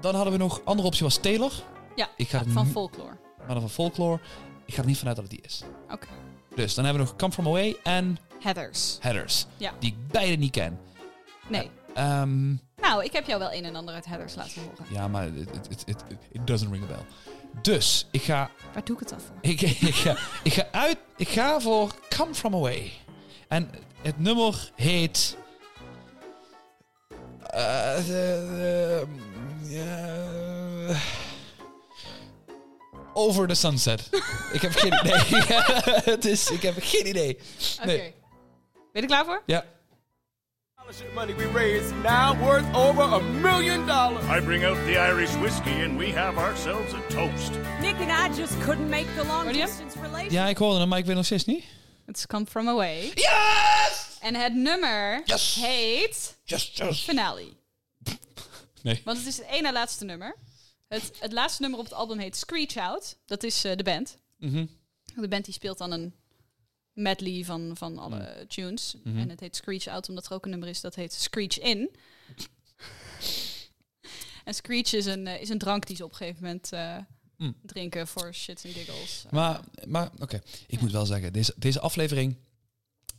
Speaker 2: Dan hadden we nog... Andere optie was Taylor.
Speaker 1: Ja,
Speaker 2: Ik ga
Speaker 1: van folklore.
Speaker 2: Maar dan van Folklore. Ik ga er niet vanuit dat het die is.
Speaker 1: Oké.
Speaker 2: Dus dan hebben we nog Come From Away en
Speaker 1: Heathers.
Speaker 2: Headers.
Speaker 1: Ja.
Speaker 2: Die ik beide niet ken.
Speaker 1: Nee.
Speaker 2: Ehm,
Speaker 1: Nou, ik heb jou wel een en ander uit Heathers laten horen.
Speaker 2: ja, maar it, it, it, it, doesn't ring a bell. Dus ik ga,
Speaker 1: Waar doe ik het dan voor?
Speaker 2: ik, ik, ga, ik ga uit. Ik ga voor Come From Away. En het nummer heet. eh, de- de- ja, over the Sunset. ik heb geen idee. het is, ik heb geen idee.
Speaker 1: Oké.
Speaker 2: Nee.
Speaker 1: Ben je er klaar voor?
Speaker 2: Ja.
Speaker 3: Money we raise now worth over a million dollars.
Speaker 5: I bring out the Irish whiskey and we have ourselves a toast.
Speaker 6: Nick and I just couldn't make the long distance relationship.
Speaker 2: ja, ik hoorde hem, maar ik weet nog steeds niet.
Speaker 1: Het is Come From Away.
Speaker 2: Yes!
Speaker 1: En het nummer
Speaker 2: Yes!
Speaker 1: heet
Speaker 2: Yes, yes.
Speaker 1: Finale.
Speaker 2: Nee.
Speaker 1: Want het is het ene laatste nummer. Het, het laatste nummer op het album heet Screech Out. Dat is eh, de band.
Speaker 2: Mhm.
Speaker 1: De band die speelt dan een medley van, van alle
Speaker 2: Mm.
Speaker 1: tunes.
Speaker 2: Mhm.
Speaker 1: En het heet Screech Out omdat er ook een nummer is dat heet Screech In. en Screech is een, eh, is een drank die ze op een gegeven moment eh,
Speaker 2: Mm.
Speaker 1: drinken voor shits en giggles.
Speaker 2: Maar, maar oké, ik moet wel zeggen, deze, deze aflevering...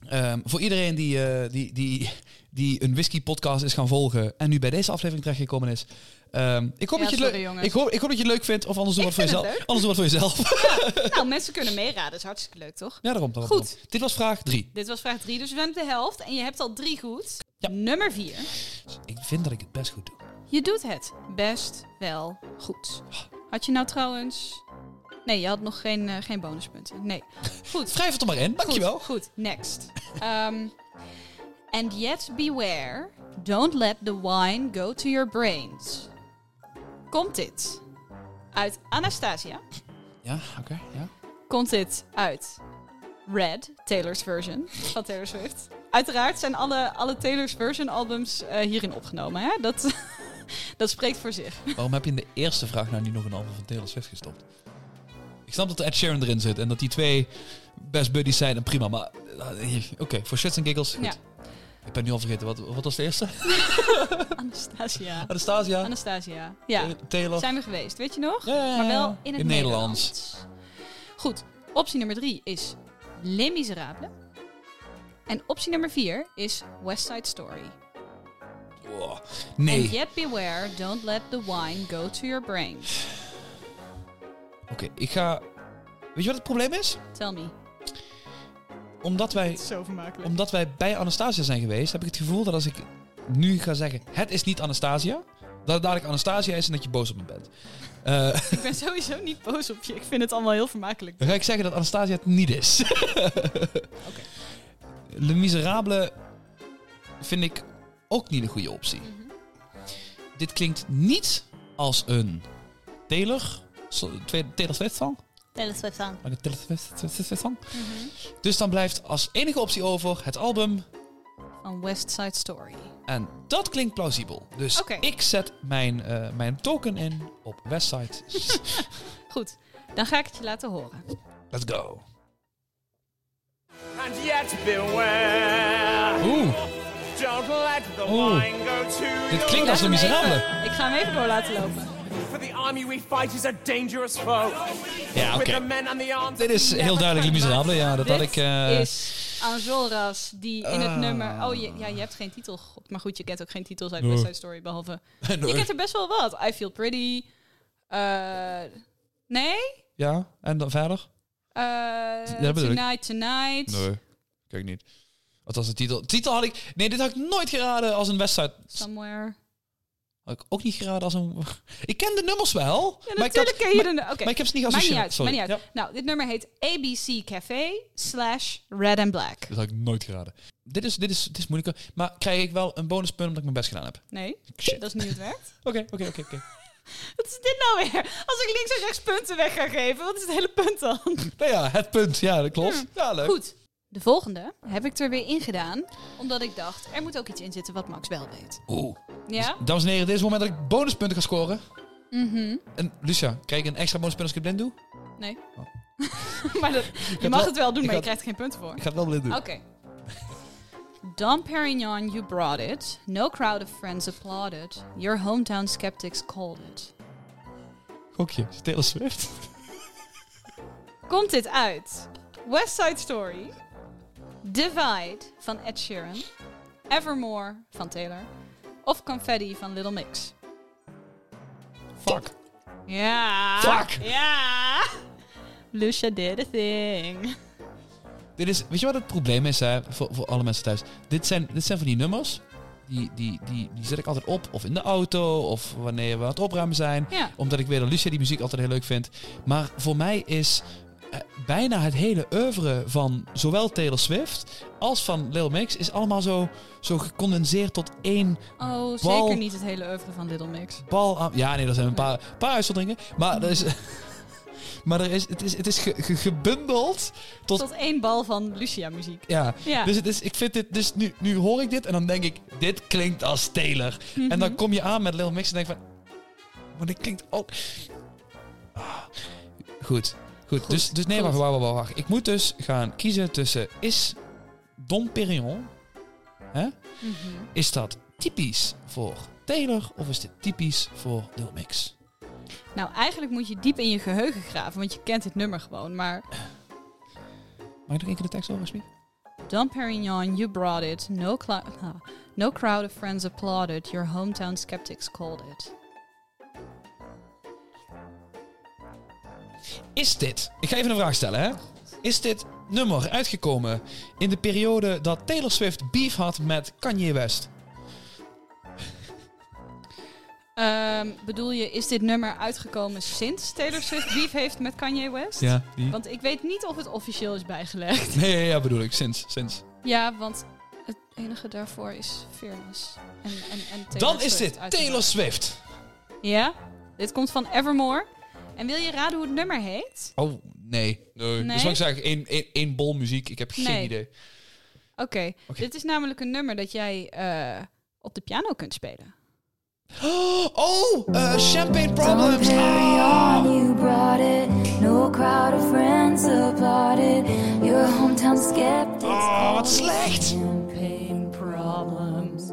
Speaker 2: ehm, voor iedereen die, eh, die, die, die een whisky-podcast is gaan volgen... en nu bij deze aflevering terechtgekomen is... ehm, ik, hoop
Speaker 1: Ja,
Speaker 2: dat je
Speaker 1: sorry,
Speaker 2: leuk- ik, hoop, ik hoop dat je het leuk vindt, of anders doe wat voor jezelf. Anders doe wat voor jezelf.
Speaker 1: nou, mensen kunnen meeraden. Dat is hartstikke leuk, toch?
Speaker 2: ja, daarom. daarom
Speaker 1: Goed.
Speaker 2: daarom. Dit was vraag drie.
Speaker 1: Dit was vraag 3, dus we zijn op de helft. En je hebt al drie goed.
Speaker 2: Ja.
Speaker 1: Nummer 4.
Speaker 2: Ik vind dat ik het best goed doe.
Speaker 1: Je doet het best wel goed. Had je nou trouwens... Nee, je had nog geen, eh, geen bonuspunten. Nee. Goed.
Speaker 2: Schrijf het er maar in, dankjewel.
Speaker 1: Goed, goed. next. Um, and yet beware, don't let the wine go to your brains. Komt dit uit Anastasia?
Speaker 2: Ja, oké, ja.
Speaker 1: Komt dit uit Red, Taylor's version van Taylor Swift? Uiteraard zijn alle, alle Taylor's version albums eh, hierin opgenomen. Hè? Dat, dat spreekt voor zich.
Speaker 2: Waarom heb je in de eerste vraag nou niet nog een album van Taylor Swift gestopt? Ik snap dat er Ed Sheeran erin zit en dat die twee best buddies zijn en prima, maar... eh, Oké, voor shits en giggles, goed.
Speaker 1: Ja.
Speaker 2: Ik ben nu al vergeten, wat, wat was de eerste?
Speaker 1: Anastasia.
Speaker 2: Anastasia?
Speaker 1: Anastasia. Ja,
Speaker 2: Taylor?
Speaker 1: zijn we geweest, weet je nog?
Speaker 2: Ja, ja, ja,
Speaker 1: Maar wel in het
Speaker 2: In Nederlands.
Speaker 1: Nederlands. Goed, optie nummer drie is Les Miserables. En optie nummer vier is West Side Story.
Speaker 2: Wow. Nee.
Speaker 1: And yet beware, don't let the wine go to your brains.
Speaker 2: Oké, ik ga... Weet je wat het probleem is?
Speaker 1: Tell me.
Speaker 2: Omdat wij,
Speaker 1: Zo
Speaker 2: omdat wij bij Anastasia zijn geweest, heb ik het gevoel dat als ik nu ga zeggen, het is niet Anastasia, Dat het dadelijk Anastasia is en dat je boos op me bent. Eh,
Speaker 1: Ik ben sowieso niet boos op je. Ik vind het allemaal heel vermakelijk.
Speaker 2: dan ga ik zeggen dat Anastasia het niet is. Le Miserable vind ik ook niet een goede optie. Dit klinkt niet als een Taylor, Taylor Swift song.
Speaker 1: Taylor Swift
Speaker 2: Taylor song. Dus dan blijft als enige optie over het album.
Speaker 1: Van West Side Story.
Speaker 2: En dat klinkt plausibel. Dus ik zet mijn, eh, mijn token in op Westside.
Speaker 1: Goed, dan ga ik het je laten horen.
Speaker 2: Let's go.
Speaker 3: And yet beware.
Speaker 2: Oeh,
Speaker 3: Don't let the
Speaker 2: Oeh.
Speaker 3: wine go to
Speaker 2: dit klinkt als een miserabele.
Speaker 1: Ik ga hem even door laten lopen.
Speaker 3: For the army we fight is a dangerous foe.
Speaker 2: Ja, oké.
Speaker 3: With the men and the arms.
Speaker 2: Dit is heel duidelijk Miserable. Ja, dat had
Speaker 1: Dit
Speaker 2: ik... eh,
Speaker 1: is Enjolras die in het
Speaker 2: Ah.
Speaker 1: nummer... Oh, je, ja, je hebt geen titel. Maar goed, je kent ook geen titels uit. West Side Story, behalve... Je kent er best wel wat. I Feel Pretty. eh, nee?
Speaker 2: Ja, en dan verder?
Speaker 1: Eh, tonight, Tonight.
Speaker 2: Nee, kijk niet. Wat was de titel? De titel had ik... Nee, dit had ik nooit geraden als een Westside.
Speaker 1: Somewhere.
Speaker 2: Had ik ook niet geraden als een... Ik ken de nummers wel.
Speaker 1: Ja,
Speaker 2: maar ik had-
Speaker 1: ken je
Speaker 2: maar-
Speaker 1: de... Oké.
Speaker 2: Maar ik heb ze niet
Speaker 1: Maakt niet uit,
Speaker 2: Sorry.
Speaker 1: niet.
Speaker 2: Ja,
Speaker 1: Nou, dit nummer heet ABC Café slash Red and Black.
Speaker 2: dat had ik nooit geraden. Dit is, dit, is, dit is moeilijker. Maar krijg ik wel een bonuspunt omdat ik mijn best gedaan heb?
Speaker 1: Nee,
Speaker 2: Shit.
Speaker 1: dat is niet hoe het werkt.
Speaker 2: Oké, oké, oké. oké.
Speaker 1: Wat is dit nou weer? Als ik links en rechts punten weg ga geven, wat is het hele punt dan?
Speaker 2: Nou ja, het punt. Ja, dat klopt. Ja, leuk.
Speaker 1: Goed. De volgende heb ik er weer in gedaan, omdat ik dacht, er moet ook iets in zitten wat Max wel weet.
Speaker 2: Oeh.
Speaker 1: Ja?
Speaker 2: Dames en heren, dit is het moment dat ik bonuspunten ga scoren.
Speaker 1: Mhm.
Speaker 2: En Lucia, krijg ik een extra bonuspunt als ik het blind doe?
Speaker 1: Nee.
Speaker 2: Oh.
Speaker 1: maar dat, je mag
Speaker 2: wel-
Speaker 1: het wel doen,
Speaker 2: ik
Speaker 1: maar je
Speaker 2: had-
Speaker 1: krijgt er geen punten voor.
Speaker 2: Ik ga het wel blind doen.
Speaker 1: Oké. Dom Perignon, you brought it. No crowd of friends applauded. Your hometown skeptics called it.
Speaker 2: Gokje, het Taylor Swift?
Speaker 1: Komt dit uit? West Side Story. Divide van Ed Sheeran. Evermore van Taylor. Of Confetti van Little Mix.
Speaker 2: Fuck.
Speaker 1: Ja.
Speaker 2: Fuck.
Speaker 1: Ja. Lucia did a thing.
Speaker 2: Dit is, weet je wat het probleem is hè, voor, voor alle mensen thuis? Dit zijn, dit zijn van die nummers, die, die, die, die zet ik altijd op, of in de auto, of wanneer we aan het opruimen zijn.
Speaker 1: Ja.
Speaker 2: Omdat ik weet dat Lucia die muziek altijd heel leuk vindt. Maar voor mij is bijna het hele oeuvre van zowel Taylor Swift als van Lil Mix is allemaal zo, zo gecondenseerd tot één
Speaker 1: Oh,
Speaker 2: Bal.
Speaker 1: zeker niet het hele oeuvre van Little Mix.
Speaker 2: bal aan. Ja, nee, er zijn een paar, paar uitzonderingen. Maar, er is, maar er is, het is, het is ge- ge- gebundeld tot.
Speaker 1: Tot één bal van Lucia muziek.
Speaker 2: Ja,
Speaker 1: Ja.
Speaker 2: Dus, het is, ik vind dit, dus nu, nu hoor ik dit en dan denk ik, dit klinkt als Taylor. En
Speaker 1: Mhm.
Speaker 2: dan kom je aan met Lil Mix en denk van, maar dit klinkt ook... Ah, Goed, goed. Dus, dus nee, wacht, wacht, wacht. Ik moet dus gaan kiezen tussen, is Dom Perignon, hè?
Speaker 1: Mhm.
Speaker 2: is dat typisch voor Taylor of is dit typisch voor Lil Mix?
Speaker 1: Nou, eigenlijk moet je diep in je geheugen graven, want je kent het nummer gewoon. Maar
Speaker 2: Mag ik nog één keer de tekst over, alsjeblieft?
Speaker 1: Dom Perignon, you brought it. No, no crowd of friends applauded. Your hometown skeptics called it.
Speaker 2: Is dit, ik ga even een vraag stellen hè. Is dit nummer uitgekomen in de periode dat Taylor Swift beef had met Kanye West?
Speaker 1: Ehm, bedoel je, is dit nummer uitgekomen sinds Taylor Swift beef heeft met Kanye West?
Speaker 2: Ja, die.
Speaker 1: Want ik weet niet of het officieel is bijgelegd.
Speaker 2: Nee, ja, ja, bedoel ik, sinds, sinds.
Speaker 1: Ja, want het enige daarvoor is Fearless. En, en, en Taylor
Speaker 2: Dan is dit. Taylor Swift.
Speaker 1: Ja, dit komt van Evermore. En wil je raden hoe het nummer heet?
Speaker 2: Oh, nee. nee.
Speaker 1: Nee?
Speaker 2: Dus wat ik zeg, één, één, één bol muziek, ik heb geen
Speaker 1: Nee.
Speaker 2: idee.
Speaker 1: Oké,
Speaker 2: Oké.
Speaker 1: dit is namelijk een nummer dat jij eh, op de piano kunt spelen.
Speaker 2: Oh, eh, Champagne Problems. Ah.
Speaker 7: you brought it. No crowd of friends applauded. Your hometown skeptics.
Speaker 2: Oh, wat slecht.
Speaker 1: Champagne problems.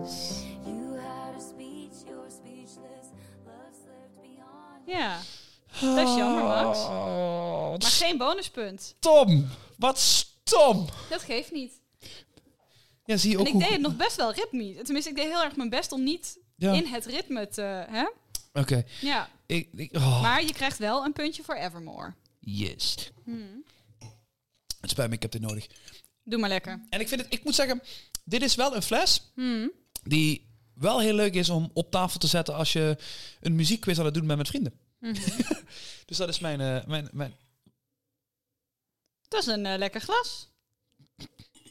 Speaker 7: You had a speech, you're speechless. Love slipped beyond.
Speaker 1: Ja, dat is jammer, Max.
Speaker 2: Oh,
Speaker 1: Maar geen bonuspunt.
Speaker 2: stom. Wat stom.
Speaker 1: Dat geeft niet.
Speaker 2: Ja, zie je
Speaker 1: En
Speaker 2: ook
Speaker 1: ik
Speaker 2: hoe...
Speaker 1: deed het nog best wel ritmisch. Tenminste, ik deed heel erg mijn best om niet
Speaker 2: Ja.
Speaker 1: in het ritme te... Hè?
Speaker 2: Oké.
Speaker 1: Ja,
Speaker 2: Ik, ik, oh,
Speaker 1: maar je krijgt wel een puntje voor Evermore.
Speaker 2: yes.
Speaker 1: Hmm.
Speaker 2: Het spijt me, ik heb dit nodig.
Speaker 1: Doe maar lekker.
Speaker 2: En ik vind het, ik moet zeggen, dit is wel een fles
Speaker 1: Hmm.
Speaker 2: die wel heel leuk is om op tafel te zetten als je een muziekquiz aan het doen bent met vrienden.
Speaker 1: Mhm.
Speaker 2: dus dat is mijn, eh, mijn, mijn...
Speaker 1: Dat is een eh, lekker glas.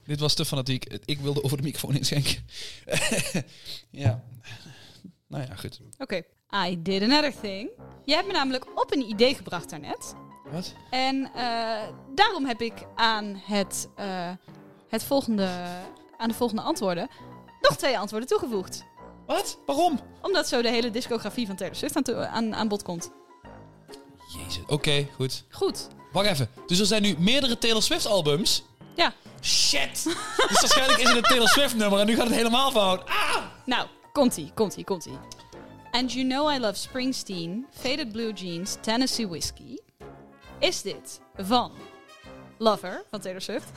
Speaker 2: Dit was te fanatiek. Ik wilde over de microfoon inschenken. ja. Nou ja, goed.
Speaker 1: Oké. I did another thing. Je hebt me namelijk op een idee gebracht daarnet.
Speaker 2: Wat?
Speaker 1: En eh, daarom heb ik aan, het, het volgende, aan de volgende antwoorden nog twee antwoorden toegevoegd.
Speaker 2: Wat? Waarom?
Speaker 1: Omdat zo de hele discografie van Taylor Swift aan, aan, aan bod komt.
Speaker 2: Jezus. Oké, goed.
Speaker 1: Goed.
Speaker 2: Wacht even. Dus er zijn nu meerdere Taylor Swift albums.
Speaker 1: Ja.
Speaker 2: Shit. dus waarschijnlijk is het een Taylor Swift nummer en nu gaat het helemaal fout. Ah!
Speaker 1: Nou, komt-ie, komt-ie, komt-ie. And You Know I Love Springsteen, Faded Blue Jeans, Tennessee Whiskey. Is dit van Lover van Taylor Swift?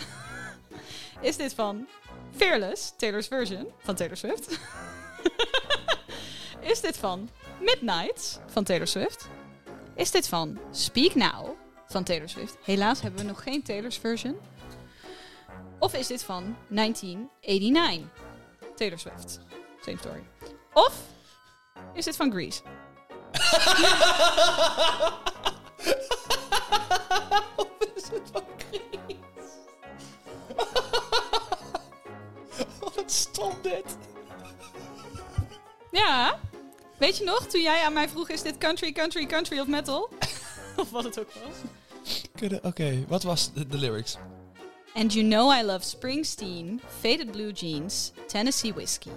Speaker 1: Is dit van Fearless, Taylor's version van Taylor Swift? Is dit van Midnights van Taylor Swift? Is dit van Speak Now van Taylor Swift? Helaas hebben we nog geen Taylor's version. Of is dit van 1989 Taylor Swift? Same story. Of is dit van Grease?
Speaker 2: Wat stom dit.
Speaker 1: Ja. Weet je nog, toen jij aan mij vroeg, is dit country, country, country of metal? of wat het ook was.
Speaker 2: Oké, wat was de, de lyrics?
Speaker 1: And you know I love Springsteen, Faded Blue Jeans, Tennessee Whiskey.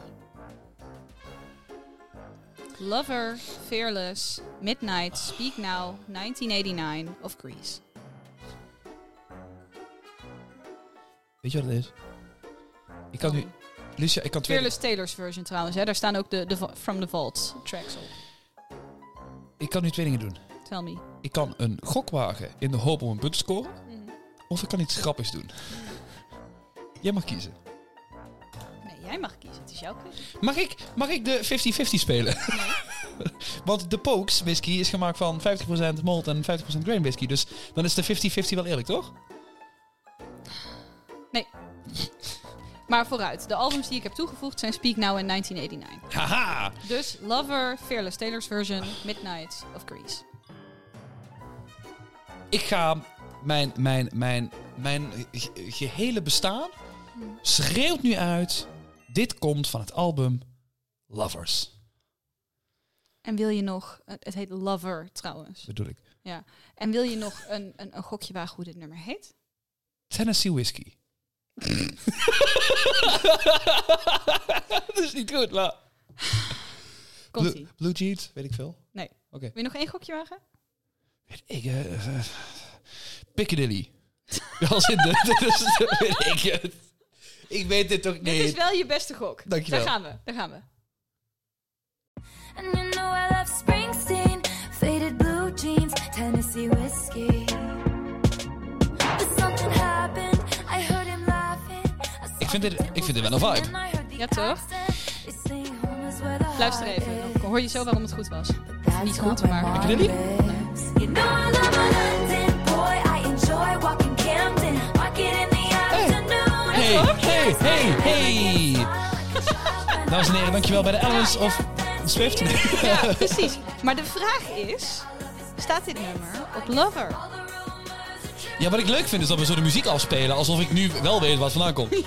Speaker 1: Lover, Fearless, Midnight, Speak Now, 1989 of Grease.
Speaker 2: Weet je wat het is? Ik kan nu... Lucia, ik kan twee...
Speaker 1: Fearless Taylor's version trouwens, hè? daar staan ook de, de From the Vault tracks op.
Speaker 2: Ik kan nu twee dingen doen.
Speaker 1: Tell me.
Speaker 2: Ik kan een gok wagen in de hoop om een punt te scoren.
Speaker 1: Mhm.
Speaker 2: Of ik kan iets grappigs doen. Jij mag kiezen.
Speaker 1: Nee, jij mag kiezen, het is jouw keuze.
Speaker 2: Mag ik, mag ik de 50-50 spelen? Want de Pokes whisky is gemaakt van 50% malt en 50% grain whisky. Dus dan is de 50-50 wel eerlijk, toch?
Speaker 1: Maar vooruit, de albums die ik heb toegevoegd zijn Speak Now en 1989.
Speaker 2: Haha!
Speaker 1: Dus Lover, Fearless Taylor's version, Midnight of Grease.
Speaker 2: Ik ga mijn, mijn, mijn, mijn ge- gehele bestaan schreeuwt nu uit. Dit komt van het album Lovers.
Speaker 1: En wil je nog, het heet Lover trouwens.
Speaker 2: Bedoel ik.
Speaker 1: En wil je nog een, een, een gokje wagen hoe dit nummer heet?
Speaker 2: Tennessee Whiskey. Dat is niet goed, maar...
Speaker 1: Komt
Speaker 2: Blue,
Speaker 1: ie.
Speaker 2: Blue Jeans, weet ik veel.
Speaker 1: Nee.
Speaker 2: Oké.
Speaker 1: Wil je nog één gokje wagen?
Speaker 2: Weet ik, eh, eh, Piccadilly. Als in de, dus, weet ik het. Ik weet dit toch
Speaker 1: Dit
Speaker 2: niet.
Speaker 1: is wel je beste gok.
Speaker 2: Dankjewel.
Speaker 1: Daar gaan we, daar gaan we.
Speaker 7: And you know I love Springsteen, faded blue jeans, Tennessee whiskey.
Speaker 2: Ik vind dit, ik vind dit wel een vibe.
Speaker 1: Ja, toch? Luister even, dan hoor je zo waarom het goed was. Niet goed, maar...
Speaker 7: Market in the afternoon.
Speaker 2: Hey, hey, hey, hey. Dames en heren, dankjewel bij de Ellens of Swift.
Speaker 1: Ja, precies. Maar de vraag is, staat dit nummer op Lover?
Speaker 2: Ja, wat ik leuk vind is dat we zo de muziek afspelen alsof ik nu wel weet wat vandaan komt.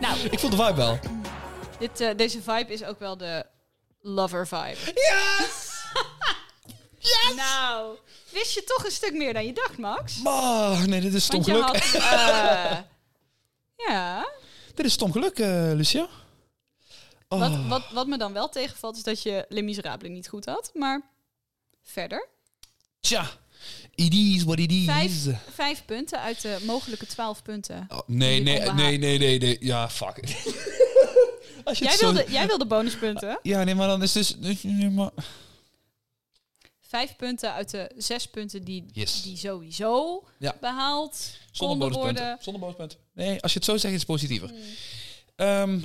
Speaker 1: Nou,
Speaker 2: Ik voel de vibe wel.
Speaker 1: dit, eh, deze vibe is ook wel de Lover vibe.
Speaker 2: Yes!
Speaker 1: Nou, wist je toch een stuk meer dan je dacht, Max?
Speaker 2: Oh, nee, dit is stom
Speaker 1: Want je
Speaker 2: geluk.
Speaker 1: had... eh, ja,
Speaker 2: Dit is stom geluk, eh, Lucia. Oh.
Speaker 1: wat, wat, wat me dan wel tegenvalt is dat je Les Miserables niet goed had. Maar verder,
Speaker 2: Tja, it is what it is.
Speaker 1: vijf, vijf punten uit de mogelijke twaalf punten.
Speaker 2: Oh, nee, nee, nee, nee, nee, nee. Ja, fuck. Als je
Speaker 1: Jij
Speaker 2: zo-
Speaker 1: wilde, jij wilde bonuspunten.
Speaker 2: Ja, nee, maar dan is dus... nee, maar-
Speaker 1: Vijf punten uit de zes punten die,
Speaker 2: Yes.
Speaker 1: die sowieso
Speaker 2: Ja.
Speaker 1: behaald
Speaker 2: Zonder bonuspunten.
Speaker 1: worden.
Speaker 2: Zonder bonuspunten. Nee, als je het zo zegt, is het positiever.
Speaker 1: Hmm.
Speaker 2: Ehm,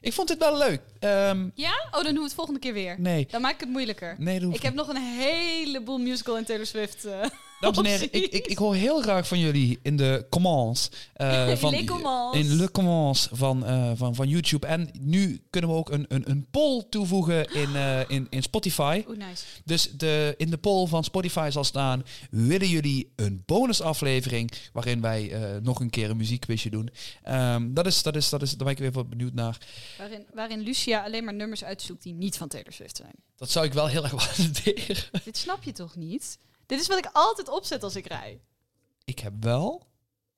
Speaker 2: ik vond dit wel leuk. Ehm,
Speaker 1: Ja? Oh, dan doen we het volgende keer weer.
Speaker 2: nee.
Speaker 1: Dan maak ik het moeilijker.
Speaker 2: Nee,
Speaker 1: Ik heb nog een heleboel musical en Taylor Swift. eh,
Speaker 2: Dames en heren, ik, ik, ik hoor heel graag van jullie in de comments. eh, van,
Speaker 1: Les comments.
Speaker 2: In de comments van, eh, van, van YouTube. En nu kunnen we ook een, een, een poll toevoegen in, eh, in, in Spotify.
Speaker 1: Nice.
Speaker 2: Dus de, in de poll van Spotify zal staan: willen jullie een bonusaflevering waarin wij nog een keer een muziekquizje doen? Ehm, dat is, dat is, dat is, daar ben ik weer wat benieuwd naar.
Speaker 1: Waarin, waarin Lucia alleen maar nummers uitzoekt die niet van Taylor Swift zijn.
Speaker 2: Dat zou ik wel heel erg waarderen.
Speaker 1: Dit snap je toch niet? Dit is wat ik altijd opzet als ik rij.
Speaker 2: Ik heb wel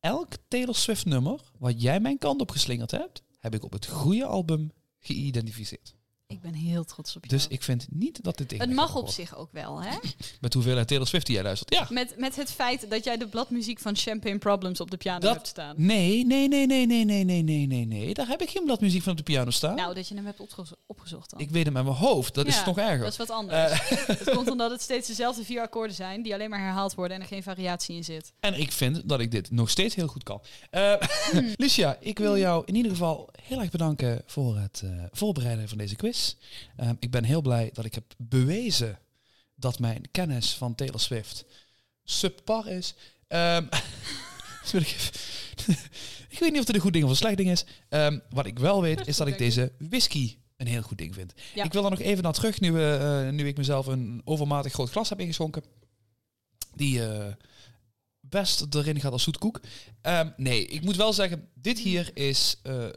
Speaker 2: elk Taylor Swift nummer wat jij mijn kant op geslingerd hebt, heb ik op het goede album geïdentificeerd.
Speaker 1: Ik ben heel trots op je.
Speaker 2: Dus ik vind niet dat dit tegen
Speaker 1: het mag op zich ook wel, hè?
Speaker 2: Met hoeveelheid Taylor Swift die jij luistert. Ja.
Speaker 1: Met, met het feit dat jij de bladmuziek van Champagne Problems op de piano
Speaker 2: Dat-
Speaker 1: hebt staan.
Speaker 2: Nee, nee, nee, nee, nee, nee, nee, nee, nee, nee. Daar heb ik geen bladmuziek van op de piano staan.
Speaker 1: Nou, dat je hem hebt opgezo- opgezocht dan.
Speaker 2: ik weet hem met mijn hoofd. Dat is nog erger.
Speaker 1: Dat is wat anders.
Speaker 2: Eh,
Speaker 1: Het komt omdat het steeds dezelfde vier akkoorden zijn, die alleen maar herhaald worden en er geen variatie in zit.
Speaker 2: En ik vind dat ik dit nog steeds heel goed kan. Eh
Speaker 1: Hmm.
Speaker 2: Lucia, ik wil jou in ieder geval heel erg bedanken voor het eh, voorbereiden van deze quiz. Eh, ik ben heel blij dat ik heb bewezen dat mijn kennis van Taylor Swift subpar is. Ehm, ik, weet niet of het een goed ding of een slecht ding is. Ehm, wat ik wel weet is dat ik deze whisky een heel goed ding vind.
Speaker 1: Ja.
Speaker 2: Ik wil er nog even naar terug nu, eh, nu ik mezelf een overmatig groot glas heb ingeschonken. Die eh, best erin gaat als zoetkoek. Ehm, nee, ik moet wel zeggen, dit hier is eh,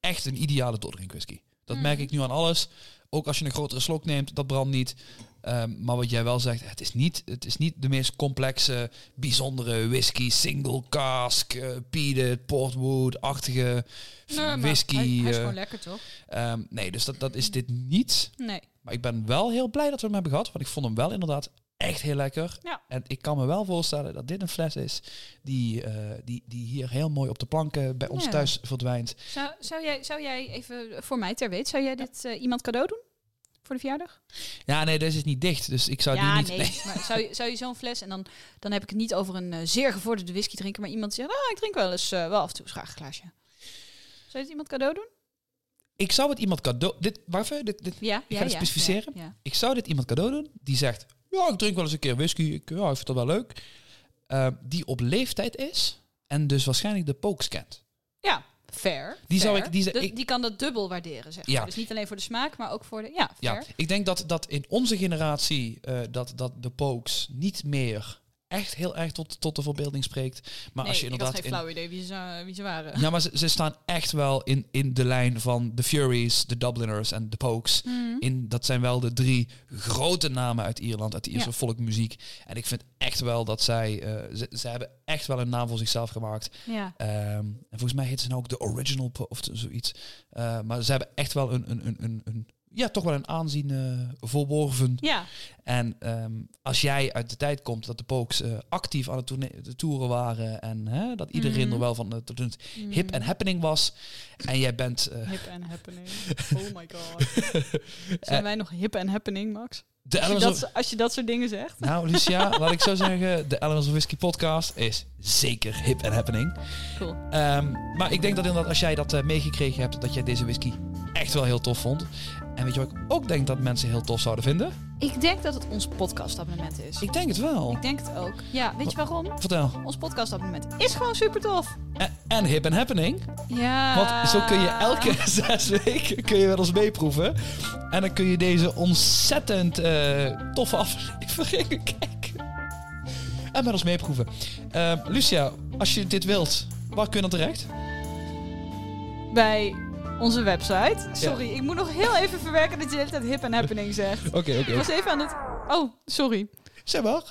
Speaker 2: echt een ideale doordrinkwhisky. Dat
Speaker 1: Mm.
Speaker 2: merk ik nu aan alles. Ook als je een grotere slok neemt, dat brandt niet. Ehm, maar wat jij wel zegt, het is niet, het is niet de meest complexe, bijzondere whisky, single cask, uh, peated, portwood-achtige whisky.
Speaker 1: hij, hij is
Speaker 2: eh,
Speaker 1: gewoon lekker, toch?
Speaker 2: ehm, nee, dus dat, dat is dit niet.
Speaker 1: Nee.
Speaker 2: Maar ik ben wel heel blij dat we hem hebben gehad. Want ik vond hem wel inderdaad echt heel lekker.
Speaker 1: Ja.
Speaker 2: En ik kan me wel voorstellen dat dit een fles is die, eh, die, die hier heel mooi op de planken bij ons
Speaker 1: Ja.
Speaker 2: thuis verdwijnt.
Speaker 1: Zou, zou, jij, zou jij even, voor mij ter weet, zou jij dit eh, iemand cadeau doen? Voor de verjaardag?
Speaker 2: Ja, nee, deze is niet dicht. Dus ik zou
Speaker 1: ja,
Speaker 2: die niet...
Speaker 1: nee. Maar zou je, zou je zo'n fles, en dan, dan heb ik het niet over een eh, zeer gevorderde whisky drinken, maar iemand zegt, ah, ik drink wel eens, wel af en toe eens graag een glaasje. Zou je het iemand cadeau doen?
Speaker 2: Ik zou het iemand cadeau... Dit, even, dit, dit,
Speaker 1: Ja,
Speaker 2: Ik ga het specificeren. Ik zou dit iemand cadeau doen die zegt... Ja, ik drink wel eens een keer whisky. Ik, ja, ik vind dat wel leuk. Eh, die op leeftijd is en dus waarschijnlijk de pokes kent.
Speaker 1: Ja, fair.
Speaker 2: Die zou ik- die zou- ik-
Speaker 1: die kan dat dubbel waarderen, zeg
Speaker 2: Ja.
Speaker 1: maar. Dus niet alleen voor de smaak, maar ook voor de... Ja,
Speaker 2: Ja,
Speaker 1: fair.
Speaker 2: ik denk dat, dat in onze generatie eh, dat, dat de pokes niet meer echt heel erg tot, tot de verbeelding spreekt. Maar
Speaker 1: nee,
Speaker 2: als je
Speaker 1: ik had
Speaker 2: inderdaad...
Speaker 1: geen
Speaker 2: in-
Speaker 1: flauw idee wie ze, wie ze waren.
Speaker 2: Ja, maar ze, ze staan echt wel in, in de lijn van de Furies, de Dubliners en de Pokes.
Speaker 1: Mhm.
Speaker 2: In, dat zijn wel de drie grote namen uit Ierland, uit de Ierse
Speaker 1: Ja.
Speaker 2: volkmuziek. En ik vind echt wel dat zij... eh, ze, ze hebben echt wel een naam voor zichzelf gemaakt.
Speaker 1: Ja.
Speaker 2: Ehm, en volgens mij heet ze nou ook de Original Po- of zoiets. Eh, maar ze hebben echt wel een, een, een, een, een ja, toch wel een aanzien eh, verworven.
Speaker 1: ja,
Speaker 2: En ehm, als jij uit de tijd komt dat de Pokes eh, actief aan het de toeren waren en hè, dat iedereen
Speaker 1: Mhm.
Speaker 2: er wel van het het hip en happening was en jij bent eh,
Speaker 1: hip and happening. Oh my god. Zijn wij nog hip and happening, Max?
Speaker 2: de
Speaker 1: Als je, dat, als je dat soort dingen zegt.
Speaker 2: Nou, Lucia, laat ik zo zeggen, de Eleanor's Whisky podcast is zeker hip en happening.
Speaker 1: Cool.
Speaker 2: Ehm, maar ik denk dat inderdaad als jij dat eh, meegekregen hebt, dat jij deze whisky echt wel heel tof vond. En weet je wat ik ook denk dat mensen heel tof zouden vinden?
Speaker 1: Ik denk dat het ons podcastabonnement is.
Speaker 2: Ik denk het wel.
Speaker 1: Ik denk het ook. Ja, weet je waarom?
Speaker 2: Vertel.
Speaker 1: Ons podcastabonnement is gewoon super tof.
Speaker 2: En, en hip en happening.
Speaker 1: Ja.
Speaker 2: Want zo kun je elke zes weken kun je wel eens meeproeven. En dan kun je deze ontzettend eh, toffe afleveringen kijken. En met ons meeproeven. Eh, Lucia, als je dit wilt, waar kun je dan terecht?
Speaker 1: Bij onze website. Sorry, ik moet nog heel even verwerken dat je de hele tijd hip and happening zegt.
Speaker 2: Oké, oké.
Speaker 1: Ik was even aan het... Oh, sorry.
Speaker 2: Zeg maar.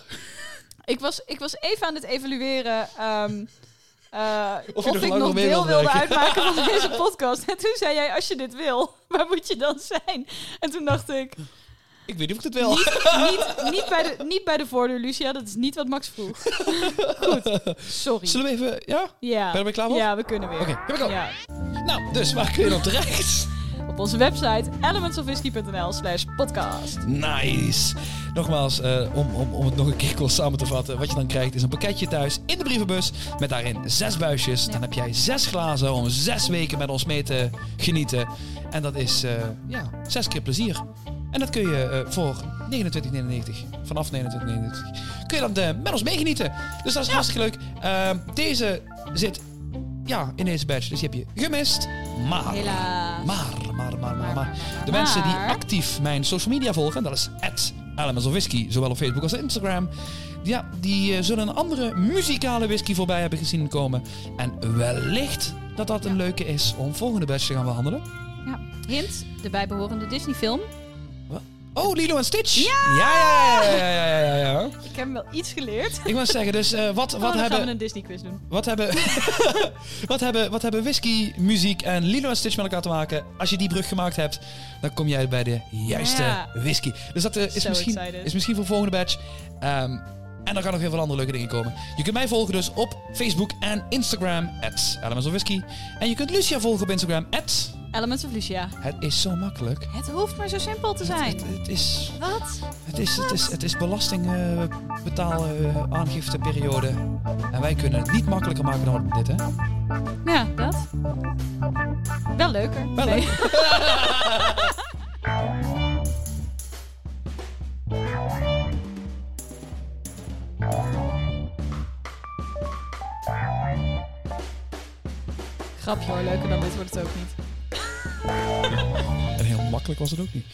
Speaker 1: Ik was, ik was even aan het evalueren ehm, eh,
Speaker 2: Of
Speaker 1: ik nog deel wilde uitmaken van deze podcast. En toen zei jij, als je dit wil, waar moet je dan zijn? En toen dacht ik,
Speaker 2: Ik weet niet of ik het wil.
Speaker 1: niet, niet, bij, de, niet bij de voordeur, Lucia. Dat is niet wat Max vroeg. Goed, sorry.
Speaker 2: Zullen we even... Ja?
Speaker 1: Ja.
Speaker 2: Ben je klaar voor?
Speaker 1: Ja, we kunnen weer.
Speaker 2: Oké, here we.
Speaker 1: Ja.
Speaker 2: Nou, dus waar kun je dan terecht?
Speaker 1: Op onze website elementsofwhisky.nl slash podcast.
Speaker 2: Nice. Nogmaals, eh, om, om, om het nog een keer kort samen te vatten. Wat je dan krijgt is een pakketje thuis in de brievenbus. Met daarin zes buisjes. Dan heb jij zes glazen om zes weken met ons mee te genieten. En dat is eh, ja, zes keer plezier. En dat kun je eh, voor 29,99, vanaf 29,99, kun je dan eh, met ons meegenieten. Dus dat is hartstikke leuk. Eh, deze zit ja, in deze badge, dus die heb je gemist. Maar,
Speaker 1: Helaas.
Speaker 2: maar, maar, maar, maar, maar. De mensen die actief mijn social media volgen, dat is Elements of Whisky, zowel op Facebook als Instagram. Ja, die eh, zullen een andere muzikale whisky voorbij hebben gezien komen. En wellicht dat dat een leuke is om volgende badge te gaan behandelen.
Speaker 1: Ja. Hint, de bijbehorende Disney-film.
Speaker 2: Oh, Lilo en Stitch! Ja! Ja, ja, ja, ja, ja, ja.
Speaker 1: Ik heb hem wel iets geleerd.
Speaker 2: Ik wil zeggen, dus eh, wat, wat,
Speaker 1: oh, dan gaan we
Speaker 2: hebben,
Speaker 1: een Disney-quiz doen.
Speaker 2: wat, hebben, wat, hebben, wat hebben whisky, muziek en Lilo en Stitch met elkaar te maken? Als je die brug gemaakt hebt, dan kom jij bij de juiste
Speaker 1: Ja.
Speaker 2: whisky. Dus dat eh, is,
Speaker 1: So
Speaker 2: misschien,
Speaker 1: excited.
Speaker 2: is misschien voor volgende batch. Ehm, en er gaan nog heel veel andere leuke dingen komen. Je kunt mij volgen dus op Facebook en Instagram, at Elements of Whisky. En je kunt Lucia volgen op Instagram, at...
Speaker 1: Elements of Lucia.
Speaker 2: Het is zo makkelijk.
Speaker 1: Het hoeft maar zo simpel te zijn.
Speaker 2: Het, het is...
Speaker 1: Wat?
Speaker 2: Het is, het is, het is belastingbetaalaangifte-periode. en wij kunnen het niet makkelijker maken dan dit, hè?
Speaker 1: Ja, dat. Wel leuker.
Speaker 2: Wel
Speaker 1: Nee.
Speaker 2: leuk.
Speaker 1: Grapje hoor, leuker dan dit wordt het ook niet
Speaker 2: en heel makkelijk was het ook niet.